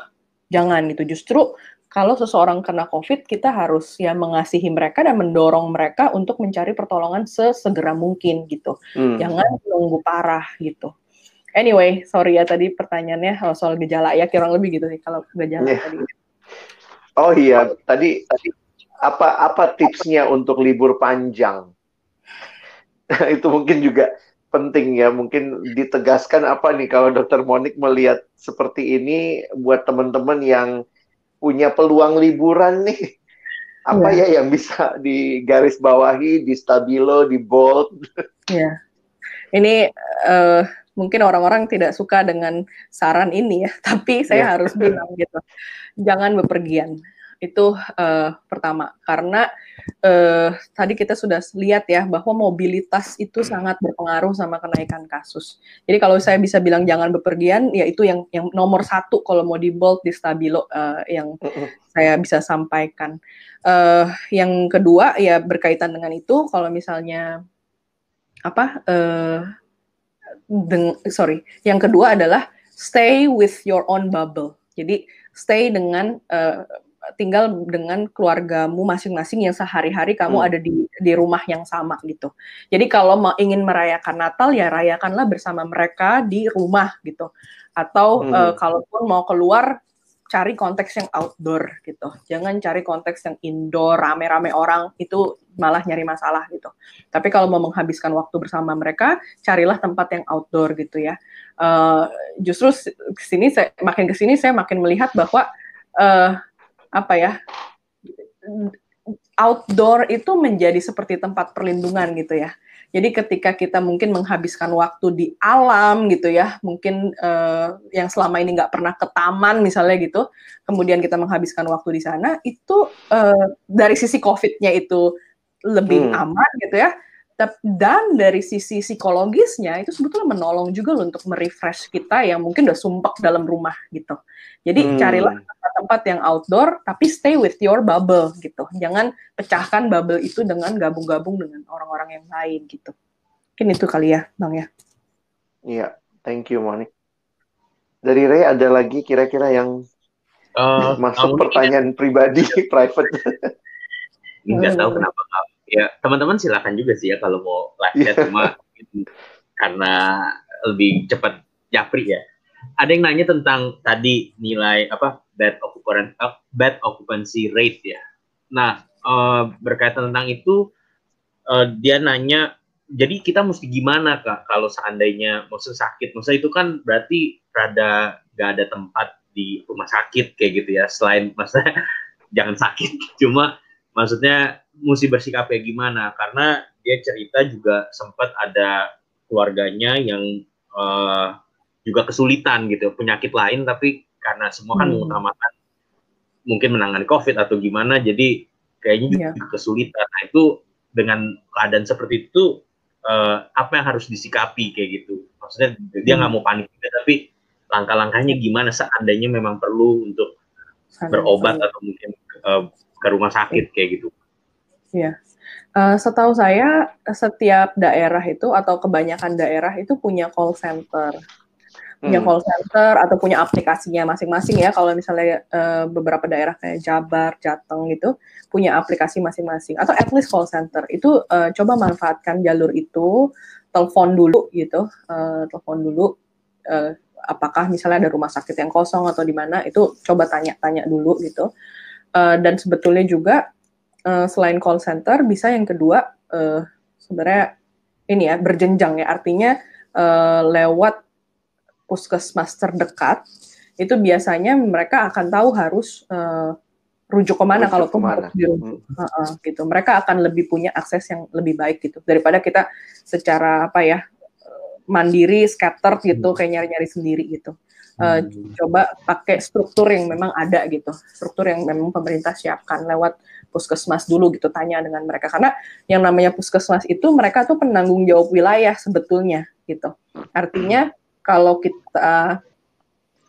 jangan gitu. Justru kalau seseorang kena COVID, kita harus ya mengasihi mereka dan mendorong mereka untuk mencari pertolongan sesegera mungkin gitu. Hmm. Jangan nunggu parah gitu. Anyway, sorry ya tadi pertanyaannya soal gejala ya, kurang lebih gitu sih kalau gejala yeah. tadi. Oh iya, tadi tadi apa apa tipsnya untuk libur panjang? itu mungkin juga penting ya mungkin ditegaskan apa nih kalau dokter Monik melihat seperti ini buat teman-teman yang punya peluang liburan nih. Apa ya, ya yang bisa digaris bawahi di stabilo di bold? Ya ini uh, mungkin orang-orang tidak suka dengan saran ini ya tapi saya ya. harus bilang gitu. Jangan bepergian itu uh, pertama karena uh, tadi kita sudah lihat ya bahwa mobilitas itu sangat berpengaruh sama kenaikan kasus. Jadi kalau saya bisa bilang jangan bepergian, ya itu yang yang nomor satu kalau mau di bold di stabilo uh, yang saya bisa sampaikan. Uh, yang kedua ya berkaitan dengan itu kalau misalnya apa? Uh, deng sorry, yang kedua adalah stay with your own bubble. Jadi stay dengan uh, tinggal dengan keluargamu masing-masing yang sehari-hari kamu hmm. ada di di rumah yang sama gitu. Jadi kalau mau ingin merayakan Natal ya rayakanlah bersama mereka di rumah gitu. Atau hmm. uh, kalaupun mau keluar cari konteks yang outdoor gitu. Jangan cari konteks yang indoor rame-rame orang itu malah nyari masalah gitu. Tapi kalau mau menghabiskan waktu bersama mereka, carilah tempat yang outdoor gitu ya. Uh, justru ke sini saya makin ke sini saya makin melihat bahwa uh, apa ya outdoor itu menjadi seperti tempat perlindungan gitu ya. Jadi ketika kita mungkin menghabiskan waktu di alam gitu ya, mungkin uh, yang selama ini nggak pernah ke taman misalnya gitu, kemudian kita menghabiskan waktu di sana, itu uh, dari sisi COVID-nya itu lebih hmm. aman gitu ya. Dan dari sisi psikologisnya itu sebetulnya menolong juga loh untuk merefresh kita yang mungkin udah sumpek dalam rumah gitu. Jadi hmm. carilah tempat-tempat yang outdoor, tapi stay with your bubble gitu. Jangan pecahkan bubble itu dengan gabung-gabung dengan orang-orang yang lain gitu. Mungkin itu kali ya, Bang ya. Iya, thank you Monik. Dari Ray ada lagi kira-kira yang uh, masuk pertanyaan ya. pribadi, private. Enggak tahu kenapa. Ya, teman-teman silakan juga sih ya kalau mau live chat cuma karena lebih cepat japri ya ada yang nanya tentang tadi nilai apa bad occupancy uh, bad occupancy rate ya. Nah uh, berkaitan tentang itu uh, dia nanya jadi kita mesti gimana kak kalau seandainya maksud sakit maksud itu kan berarti rada gak ada tempat di rumah sakit kayak gitu ya selain maksudnya jangan sakit cuma maksudnya mesti bersikap kayak gimana karena dia cerita juga sempat ada keluarganya yang uh, juga kesulitan gitu penyakit lain tapi karena semua kan hmm. mengutamakan mungkin menangani covid atau gimana jadi kayaknya juga yeah. kesulitan nah itu dengan keadaan seperti itu uh, apa yang harus disikapi kayak gitu maksudnya dia nggak hmm. mau panik juga tapi langkah-langkahnya gimana seandainya memang perlu untuk berobat atau mungkin uh, ke rumah sakit kayak gitu Iya. Uh, setahu saya setiap daerah itu atau kebanyakan daerah itu punya call center punya hmm. call center atau punya aplikasinya masing-masing ya. Kalau misalnya uh, beberapa daerah kayak Jabar, Jateng gitu punya aplikasi masing-masing. Atau at least call center. Itu uh, coba manfaatkan jalur itu telepon dulu gitu uh, telepon dulu uh, apakah misalnya ada rumah sakit yang kosong atau di mana itu coba tanya-tanya dulu gitu. Uh, dan sebetulnya juga uh, selain call center bisa yang kedua uh, sebenarnya ini ya berjenjang ya. Artinya uh, lewat puskesmas terdekat itu biasanya mereka akan tahu harus uh, rujuk ke mana kalau rumah hmm. uh, uh, gitu. Mereka akan lebih punya akses yang lebih baik gitu. Daripada kita secara apa ya mandiri scatter gitu hmm. kayak nyari-nyari sendiri gitu. Uh, hmm. coba pakai struktur yang memang ada gitu. Struktur yang memang pemerintah siapkan lewat puskesmas dulu gitu. Tanya dengan mereka. Karena yang namanya puskesmas itu mereka tuh penanggung jawab wilayah sebetulnya gitu. Artinya kalau kita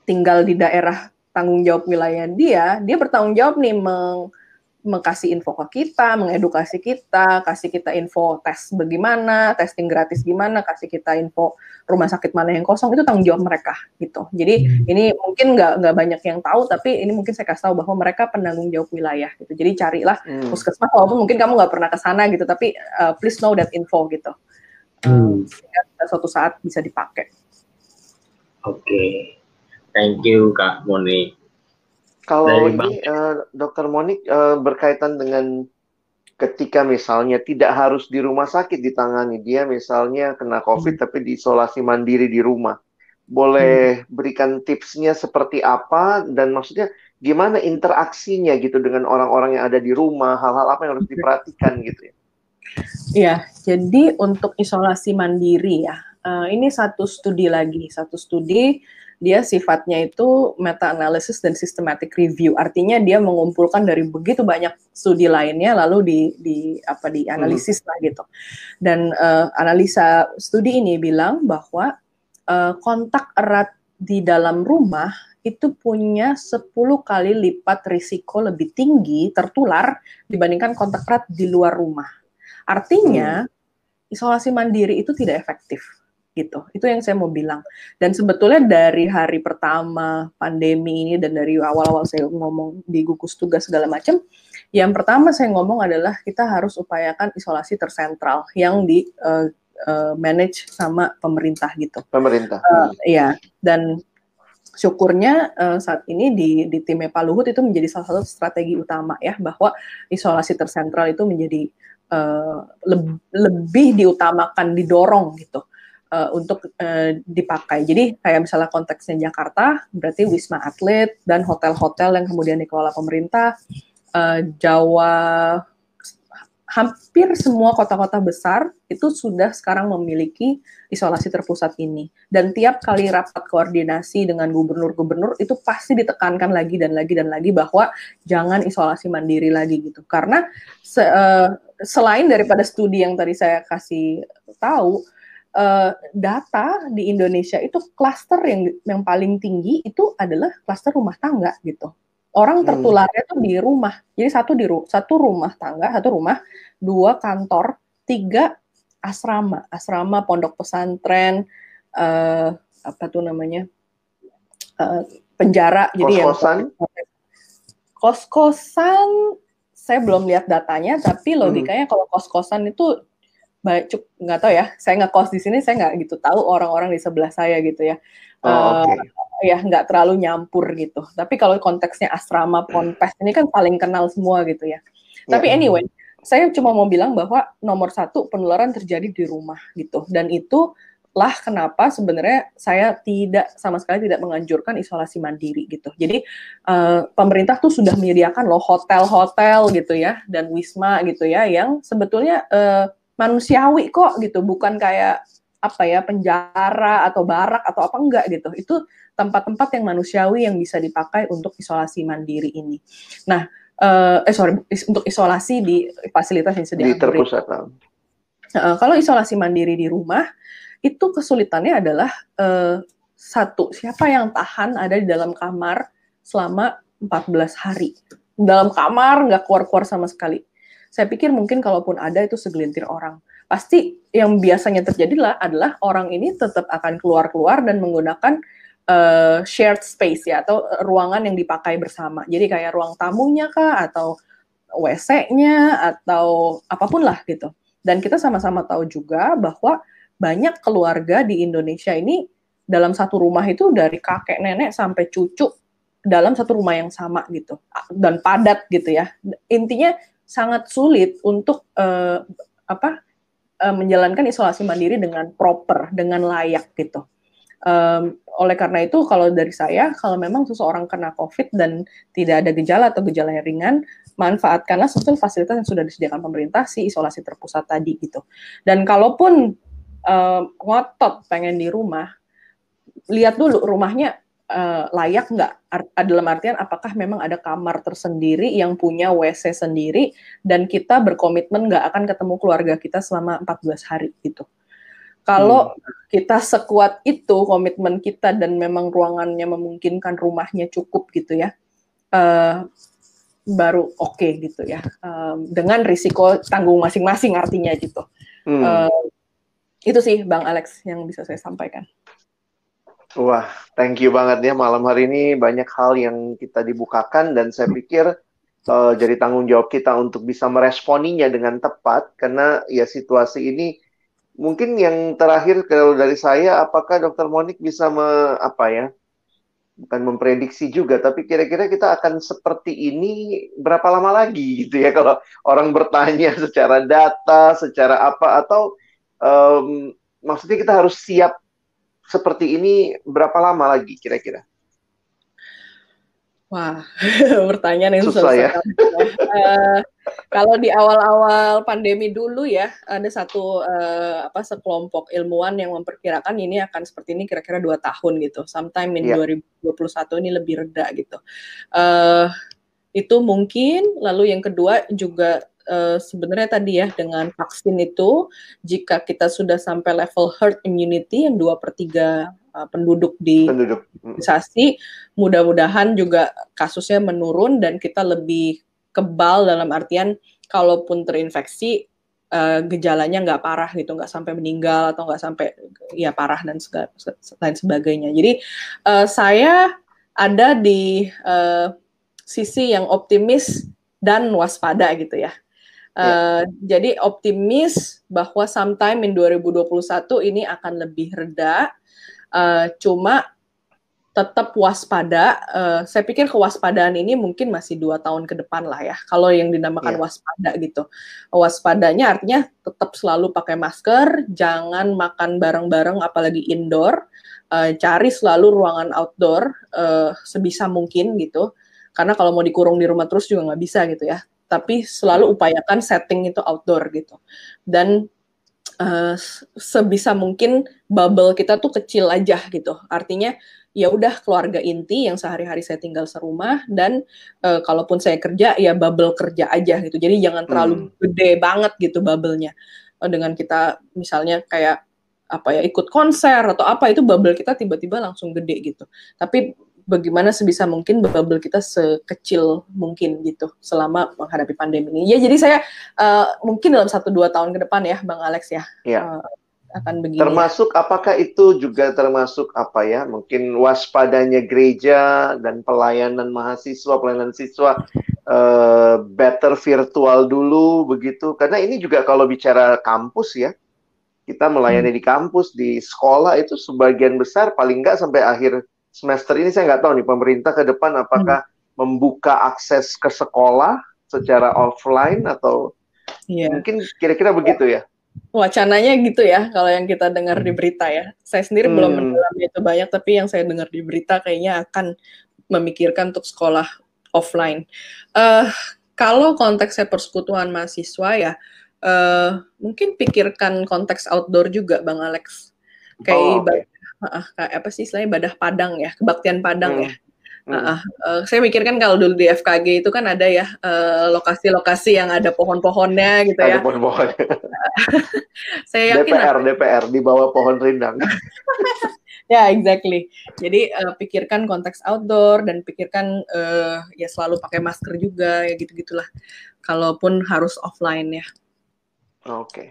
tinggal di daerah tanggung jawab wilayah dia, dia bertanggung jawab nih meng, mengkasih info ke kita, mengedukasi kita, kasih kita info tes bagaimana, testing gratis gimana, kasih kita info rumah sakit mana yang kosong itu tanggung jawab mereka gitu. Jadi hmm. ini mungkin nggak nggak banyak yang tahu, tapi ini mungkin saya kasih tahu bahwa mereka penanggung jawab wilayah gitu. Jadi carilah hmm. puskesmas walaupun mungkin kamu nggak pernah ke sana gitu, tapi uh, please know that info gitu. Hmm. Uh, suatu saat bisa dipakai. Oke, okay. thank you Kak Monik. Kalau Dari ini uh, Dokter Monik uh, berkaitan dengan ketika misalnya tidak harus di rumah sakit ditangani, dia misalnya kena COVID hmm. tapi diisolasi mandiri di rumah. Boleh hmm. berikan tipsnya seperti apa dan maksudnya gimana interaksinya gitu dengan orang-orang yang ada di rumah, hal-hal apa yang harus diperhatikan gitu ya? Iya, jadi untuk isolasi mandiri ya, uh, ini satu studi lagi, satu studi dia sifatnya itu meta analysis dan systematic review. Artinya dia mengumpulkan dari begitu banyak studi lainnya lalu di di apa di analisis hmm. lah gitu. Dan uh, analisa studi ini bilang bahwa uh, kontak erat di dalam rumah itu punya 10 kali lipat risiko lebih tinggi tertular dibandingkan kontak erat di luar rumah. Artinya hmm. isolasi mandiri itu tidak efektif gitu. Itu yang saya mau bilang. Dan sebetulnya dari hari pertama pandemi ini dan dari awal-awal saya ngomong di gugus tugas segala macam, yang pertama saya ngomong adalah kita harus upayakan isolasi tersentral yang di uh, uh, manage sama pemerintah gitu. Pemerintah. Uh, iya. Dan syukurnya uh, saat ini di di tim Pak Luhut itu menjadi salah satu strategi utama ya bahwa isolasi tersentral itu menjadi uh, leb, lebih diutamakan didorong gitu uh, untuk uh, dipakai. Jadi kayak misalnya konteksnya Jakarta, berarti Wisma Atlet dan hotel-hotel yang kemudian dikelola pemerintah, uh, Jawa, hampir semua kota-kota besar itu sudah sekarang memiliki isolasi terpusat ini. Dan tiap kali rapat koordinasi dengan gubernur-gubernur itu pasti ditekankan lagi dan lagi dan lagi bahwa jangan isolasi mandiri lagi gitu. Karena se uh, selain daripada studi yang tadi saya kasih tahu, uh, data di Indonesia itu klaster yang yang paling tinggi itu adalah klaster rumah tangga gitu. Orang hmm. tertularnya hmm. tuh di rumah. Jadi satu di ru satu rumah tangga, satu rumah, dua kantor, tiga asrama, asrama pondok pesantren, uh, apa tuh namanya uh, penjara. Kos Jadi kosan. kos-kosan saya belum lihat datanya, tapi hmm. logikanya hmm. kalau kos-kosan itu baik nggak tahu ya. Saya nggak kos di sini saya nggak gitu tahu orang-orang di sebelah saya gitu ya. Oh, uh, ya nggak terlalu nyampur gitu. Tapi kalau konteksnya asrama ponpes ini kan paling kenal semua gitu ya. Tapi ya. anyway saya cuma mau bilang bahwa nomor satu penularan terjadi di rumah gitu. Dan itu lah kenapa sebenarnya saya tidak sama sekali tidak menganjurkan isolasi mandiri gitu. Jadi uh, pemerintah tuh sudah menyediakan loh hotel-hotel gitu ya dan wisma gitu ya yang sebetulnya uh, manusiawi kok gitu, bukan kayak apa ya penjara atau barak atau apa enggak gitu. Itu tempat-tempat yang manusiawi yang bisa dipakai untuk isolasi mandiri ini. Nah, uh, eh sorry untuk isolasi di fasilitas yang. Di terpusat. Uh, kalau isolasi mandiri di rumah itu kesulitannya adalah uh, satu siapa yang tahan ada di dalam kamar selama 14 hari dalam kamar nggak keluar-keluar sama sekali saya pikir mungkin kalaupun ada itu segelintir orang. Pasti yang biasanya terjadilah adalah orang ini tetap akan keluar-keluar dan menggunakan uh, shared space ya atau ruangan yang dipakai bersama. Jadi kayak ruang tamunya kah atau WC-nya atau apa pun lah gitu. Dan kita sama-sama tahu juga bahwa banyak keluarga di Indonesia ini dalam satu rumah itu dari kakek nenek sampai cucu dalam satu rumah yang sama gitu dan padat gitu ya. Intinya sangat sulit untuk uh, apa uh, menjalankan isolasi mandiri dengan proper, dengan layak gitu. Um, oleh karena itu, kalau dari saya, kalau memang seseorang kena COVID dan tidak ada gejala atau gejala yang ringan, manfaatkanlah sesuatu fasilitas yang sudah disediakan pemerintah si isolasi terpusat tadi gitu. Dan kalaupun um, ngotot pengen di rumah, lihat dulu rumahnya uh, layak nggak? Dalam artian apakah memang ada kamar tersendiri yang punya WC sendiri dan kita berkomitmen nggak akan ketemu keluarga kita selama 14 hari gitu. Kalau hmm. kita sekuat itu komitmen kita dan memang ruangannya memungkinkan rumahnya cukup gitu ya, uh, baru oke okay gitu ya. Um, dengan risiko tanggung masing-masing artinya gitu. Hmm. Uh, itu sih Bang Alex yang bisa saya sampaikan. Wah, thank you banget ya. Malam hari ini banyak hal yang kita dibukakan dan saya pikir uh, jadi tanggung jawab kita untuk bisa meresponinya dengan tepat. Karena ya situasi ini mungkin yang terakhir kalau dari saya apakah Dokter Monik bisa me, apa ya bukan memprediksi juga tapi kira-kira kita akan seperti ini berapa lama lagi gitu ya? Kalau orang bertanya secara data secara apa atau um, maksudnya kita harus siap seperti ini berapa lama lagi kira-kira? Wah, pertanyaan yang susah, ya. uh, kalau di awal-awal pandemi dulu ya, ada satu uh, apa sekelompok ilmuwan yang memperkirakan ini akan seperti ini kira-kira dua tahun gitu. Sometime in yeah. 2021 ini lebih reda gitu. Uh, itu mungkin. Lalu yang kedua juga uh, sebenarnya tadi ya dengan vaksin itu jika kita sudah sampai level herd immunity yang dua per tiga uh, penduduk di penduduk. organisasi mudah-mudahan juga kasusnya menurun dan kita lebih kebal dalam artian kalaupun terinfeksi uh, gejalanya nggak parah gitu nggak sampai meninggal atau nggak sampai ya parah dan segala, lain sebagainya jadi uh, saya ada di uh, sisi yang optimis dan waspada gitu ya Uh, Jadi optimis bahwa sometime in 2021 ini akan lebih reda. Uh, cuma tetap waspada. Uh, saya pikir kewaspadaan ini mungkin masih dua tahun ke depan lah ya. Kalau yang dinamakan yeah. waspada gitu. Waspadanya artinya tetap selalu pakai masker, jangan makan bareng-bareng apalagi indoor. Uh, cari selalu ruangan outdoor uh, sebisa mungkin gitu. Karena kalau mau dikurung di rumah terus juga nggak bisa gitu ya tapi selalu upayakan setting itu outdoor gitu. Dan uh, sebisa mungkin bubble kita tuh kecil aja gitu. Artinya ya udah keluarga inti yang sehari-hari saya tinggal serumah dan uh, kalaupun saya kerja ya bubble kerja aja gitu. Jadi jangan terlalu hmm. gede banget gitu bubble-nya. Uh, dengan kita misalnya kayak apa ya ikut konser atau apa itu bubble kita tiba-tiba langsung gede gitu. Tapi bagaimana sebisa mungkin bubble kita sekecil mungkin gitu selama menghadapi pandemi ini. Ya jadi saya uh, mungkin dalam satu dua tahun ke depan ya, Bang Alex ya. Iya. Uh, akan begini. Termasuk apakah itu juga termasuk apa ya? Mungkin waspadanya gereja dan pelayanan mahasiswa, pelayanan siswa uh, better virtual dulu begitu. Karena ini juga kalau bicara kampus ya, kita melayani hmm. di kampus, di sekolah itu sebagian besar paling nggak sampai akhir semester ini saya nggak tahu nih pemerintah ke depan apakah hmm. membuka akses ke sekolah secara offline atau yeah. mungkin kira-kira begitu ya wacananya gitu ya kalau yang kita dengar di berita ya saya sendiri hmm. belum mendalami itu banyak tapi yang saya dengar di berita kayaknya akan memikirkan untuk sekolah offline uh, kalau konteksnya persekutuan mahasiswa ya uh, mungkin pikirkan konteks outdoor juga bang Alex kayak oh, okay uh, apa sih istilahnya ibadah Padang ya, kebaktian Padang hmm. ya. Uh, uh, uh, saya mikirkan kalau dulu di FKG itu kan ada ya lokasi-lokasi uh, yang ada pohon-pohonnya gitu ada ya. pohon-pohon. saya yakin DPR, DPR di bawah pohon rindang. Ya, yeah, exactly. Jadi uh, pikirkan konteks outdoor dan pikirkan uh, ya selalu pakai masker juga ya gitu-gitulah. Kalaupun harus offline ya. Oke. Okay.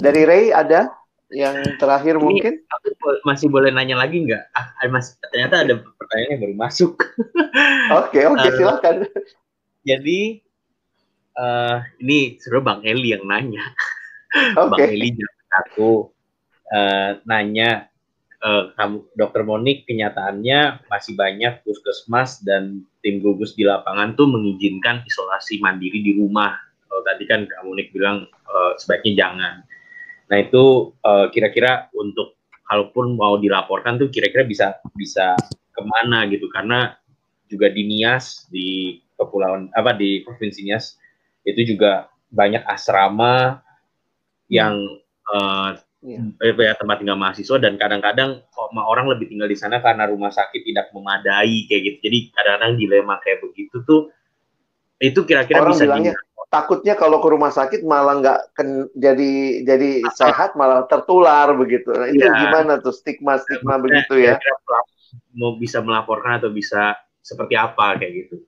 Dari Ray ada yang terakhir Ini, mungkin? Aku masih boleh nanya lagi nggak? Ah, mas, ternyata ada pertanyaan yang baru masuk. Oke, oke, okay, okay, silakan. Jadi uh, ini sebenarnya Bang Eli yang nanya. Okay. Bang Eli aku uh, nanya uh, kamu Dokter Monik kenyataannya masih banyak puskesmas dan tim gugus di lapangan tuh mengizinkan isolasi mandiri di rumah. Kalau tadi kan Kak Monik bilang uh, sebaiknya jangan. Nah itu kira-kira uh, untuk kalaupun mau dilaporkan tuh kira-kira bisa bisa ke mana gitu karena juga di Nias di kepulauan apa di provinsi Nias itu juga banyak asrama yang uh, yeah. ya tempat tinggal mahasiswa dan kadang-kadang orang lebih tinggal di sana karena rumah sakit tidak memadai kayak gitu. Jadi kadang-kadang dilema kayak begitu tuh itu kira-kira bisa bilangnya, takutnya kalau ke rumah sakit malah nggak jadi jadi Asal. sehat malah tertular begitu. Nah, itu ya. gimana tuh stigma stigma ya, begitu ya? Mau bisa melaporkan atau bisa seperti apa kayak gitu?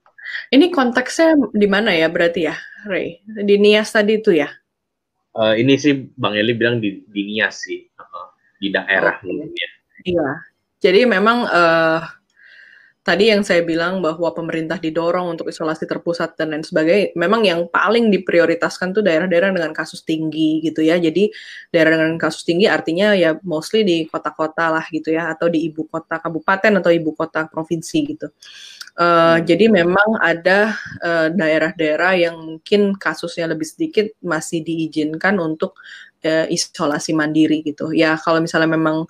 Ini konteksnya di mana ya berarti ya, Ray? Di Nias tadi itu ya? Uh, ini sih Bang Eli bilang di, di Nias sih, uh, di daerah okay. mungkin ya. Iya. Jadi memang uh, tadi yang saya bilang bahwa pemerintah didorong untuk isolasi terpusat dan lain sebagainya, memang yang paling diprioritaskan tuh daerah-daerah dengan kasus tinggi gitu ya. Jadi daerah dengan kasus tinggi artinya ya mostly di kota-kota lah gitu ya, atau di ibu kota kabupaten atau ibu kota provinsi gitu. Uh, hmm. Jadi memang ada daerah daerah-daerah yang mungkin kasusnya lebih sedikit masih diizinkan untuk uh, isolasi mandiri gitu. Ya kalau misalnya memang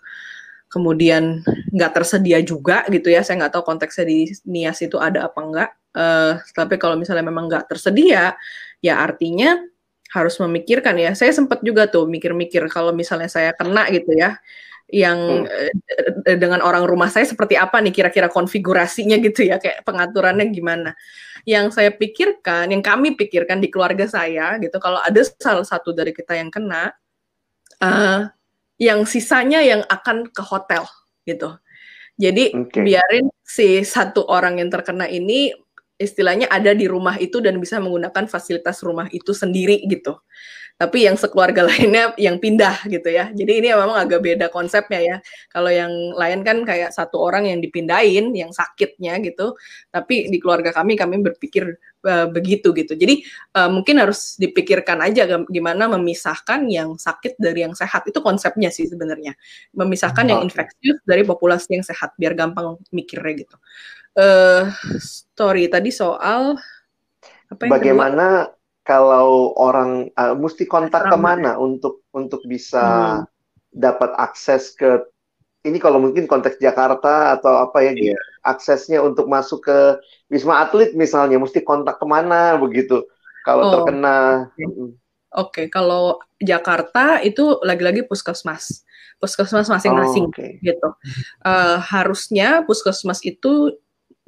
kemudian nggak tersedia juga gitu ya, saya nggak tahu konteksnya di Nias itu ada apa enggak. Uh, tapi kalau misalnya memang nggak tersedia, ya artinya harus memikirkan ya. Saya sempat juga tuh mikir-mikir kalau misalnya saya kena gitu ya yang hmm. Eh, dengan orang rumah saya seperti apa nih kira-kira konfigurasinya gitu ya kayak pengaturannya gimana yang saya pikirkan yang kami pikirkan di keluarga saya gitu kalau ada salah satu dari kita yang kena uh, yang sisanya yang akan ke hotel gitu jadi okay. biarin si satu orang yang terkena ini istilahnya ada di rumah itu dan bisa menggunakan fasilitas rumah itu sendiri gitu tapi yang sekeluarga lainnya yang pindah gitu ya. Jadi ini memang agak beda konsepnya ya. Kalau yang lain kan kayak satu orang yang dipindahin, yang sakitnya gitu. Tapi di keluarga kami kami berpikir uh, begitu gitu. Jadi uh, mungkin harus dipikirkan aja gimana memisahkan yang sakit dari yang sehat. Itu konsepnya sih sebenarnya. Memisahkan yang infeksius dari populasi yang sehat biar gampang mikirnya gitu. Uh, story tadi soal apa yang bagaimana kedua? Kalau orang uh, mesti kontak ke mana untuk untuk bisa hmm. dapat akses ke ini kalau mungkin konteks Jakarta atau apa ya yeah. aksesnya untuk masuk ke wisma atlet misalnya mesti kontak ke mana begitu kalau oh. terkena Oke, okay. okay. kalau Jakarta itu lagi-lagi puskesmas, puskesmas masing-masing oh, okay. gitu. Uh, harusnya puskesmas itu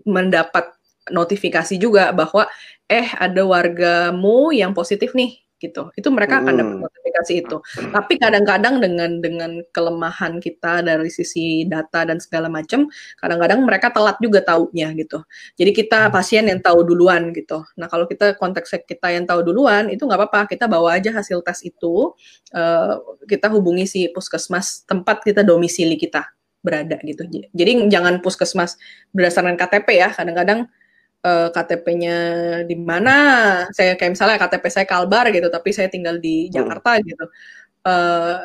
mendapat notifikasi juga bahwa eh ada wargamu yang positif nih gitu. Itu mereka akan dapat hmm. notifikasi itu. Tapi kadang-kadang dengan dengan kelemahan kita dari sisi data dan segala macam, kadang-kadang mereka telat juga taunya gitu. Jadi kita hmm. pasien yang tahu duluan gitu. Nah kalau kita konteks kita yang tahu duluan itu nggak apa-apa, kita bawa aja hasil tes itu, uh, kita hubungi si puskesmas tempat kita domisili kita berada gitu. Jadi jangan puskesmas berdasarkan KTP ya. Kadang-kadang uh, eh, KTP-nya di mana, saya kayak misalnya KTP saya Kalbar gitu, tapi saya tinggal di hmm. Jakarta hmm. gitu. Uh,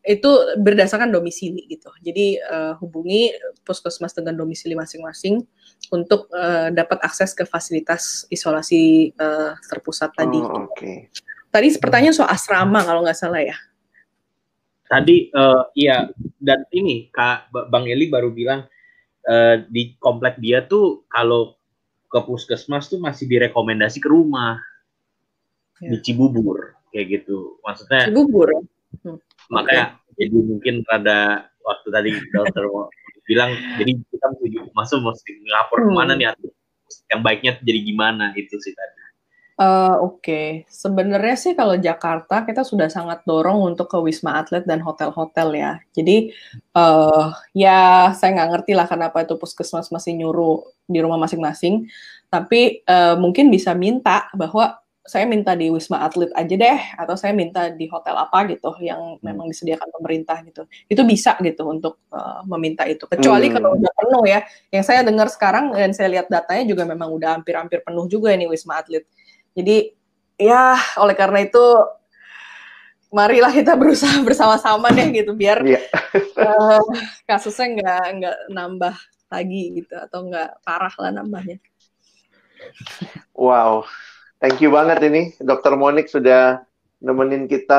itu berdasarkan domisili gitu. Jadi uh, hubungi puskesmas dengan domisili masing-masing untuk uh, dapat akses ke fasilitas isolasi uh, terpusat tadi. Oh, Okay. Tadi pertanyaan soal asrama kalau nggak salah ya. Tadi uh, iya dan ini Kak Bang Eli baru bilang uh, di komplek dia tuh kalau ke puskesmas tuh masih direkomendasi ke rumah ya. di Cibubur kayak gitu maksudnya Cibubur hmm. makanya okay. jadi mungkin rada waktu tadi dokter bilang jadi kita mesti masuk mesti ngapor hmm. ke mana nih yang baiknya jadi gimana itu sih tadi Uh, Oke, okay. sebenarnya sih kalau Jakarta kita sudah sangat dorong untuk ke wisma atlet dan hotel-hotel ya. Jadi uh, ya saya nggak ngerti lah kenapa itu puskesmas masih nyuruh di rumah masing-masing. Tapi uh, mungkin bisa minta bahwa saya minta di wisma atlet aja deh, atau saya minta di hotel apa gitu yang hmm. memang disediakan pemerintah gitu. Itu bisa gitu untuk uh, meminta itu. Kecuali hmm. kalau udah penuh ya. Yang saya dengar sekarang dan saya lihat datanya juga memang udah hampir-hampir penuh juga ini wisma atlet jadi ya oleh karena itu marilah kita berusaha bersama-sama deh gitu biar yeah. Iya. uh, kasusnya nggak nggak nambah lagi gitu atau nggak parah lah nambahnya. Wow, thank you banget ini Dokter Monik sudah nemenin kita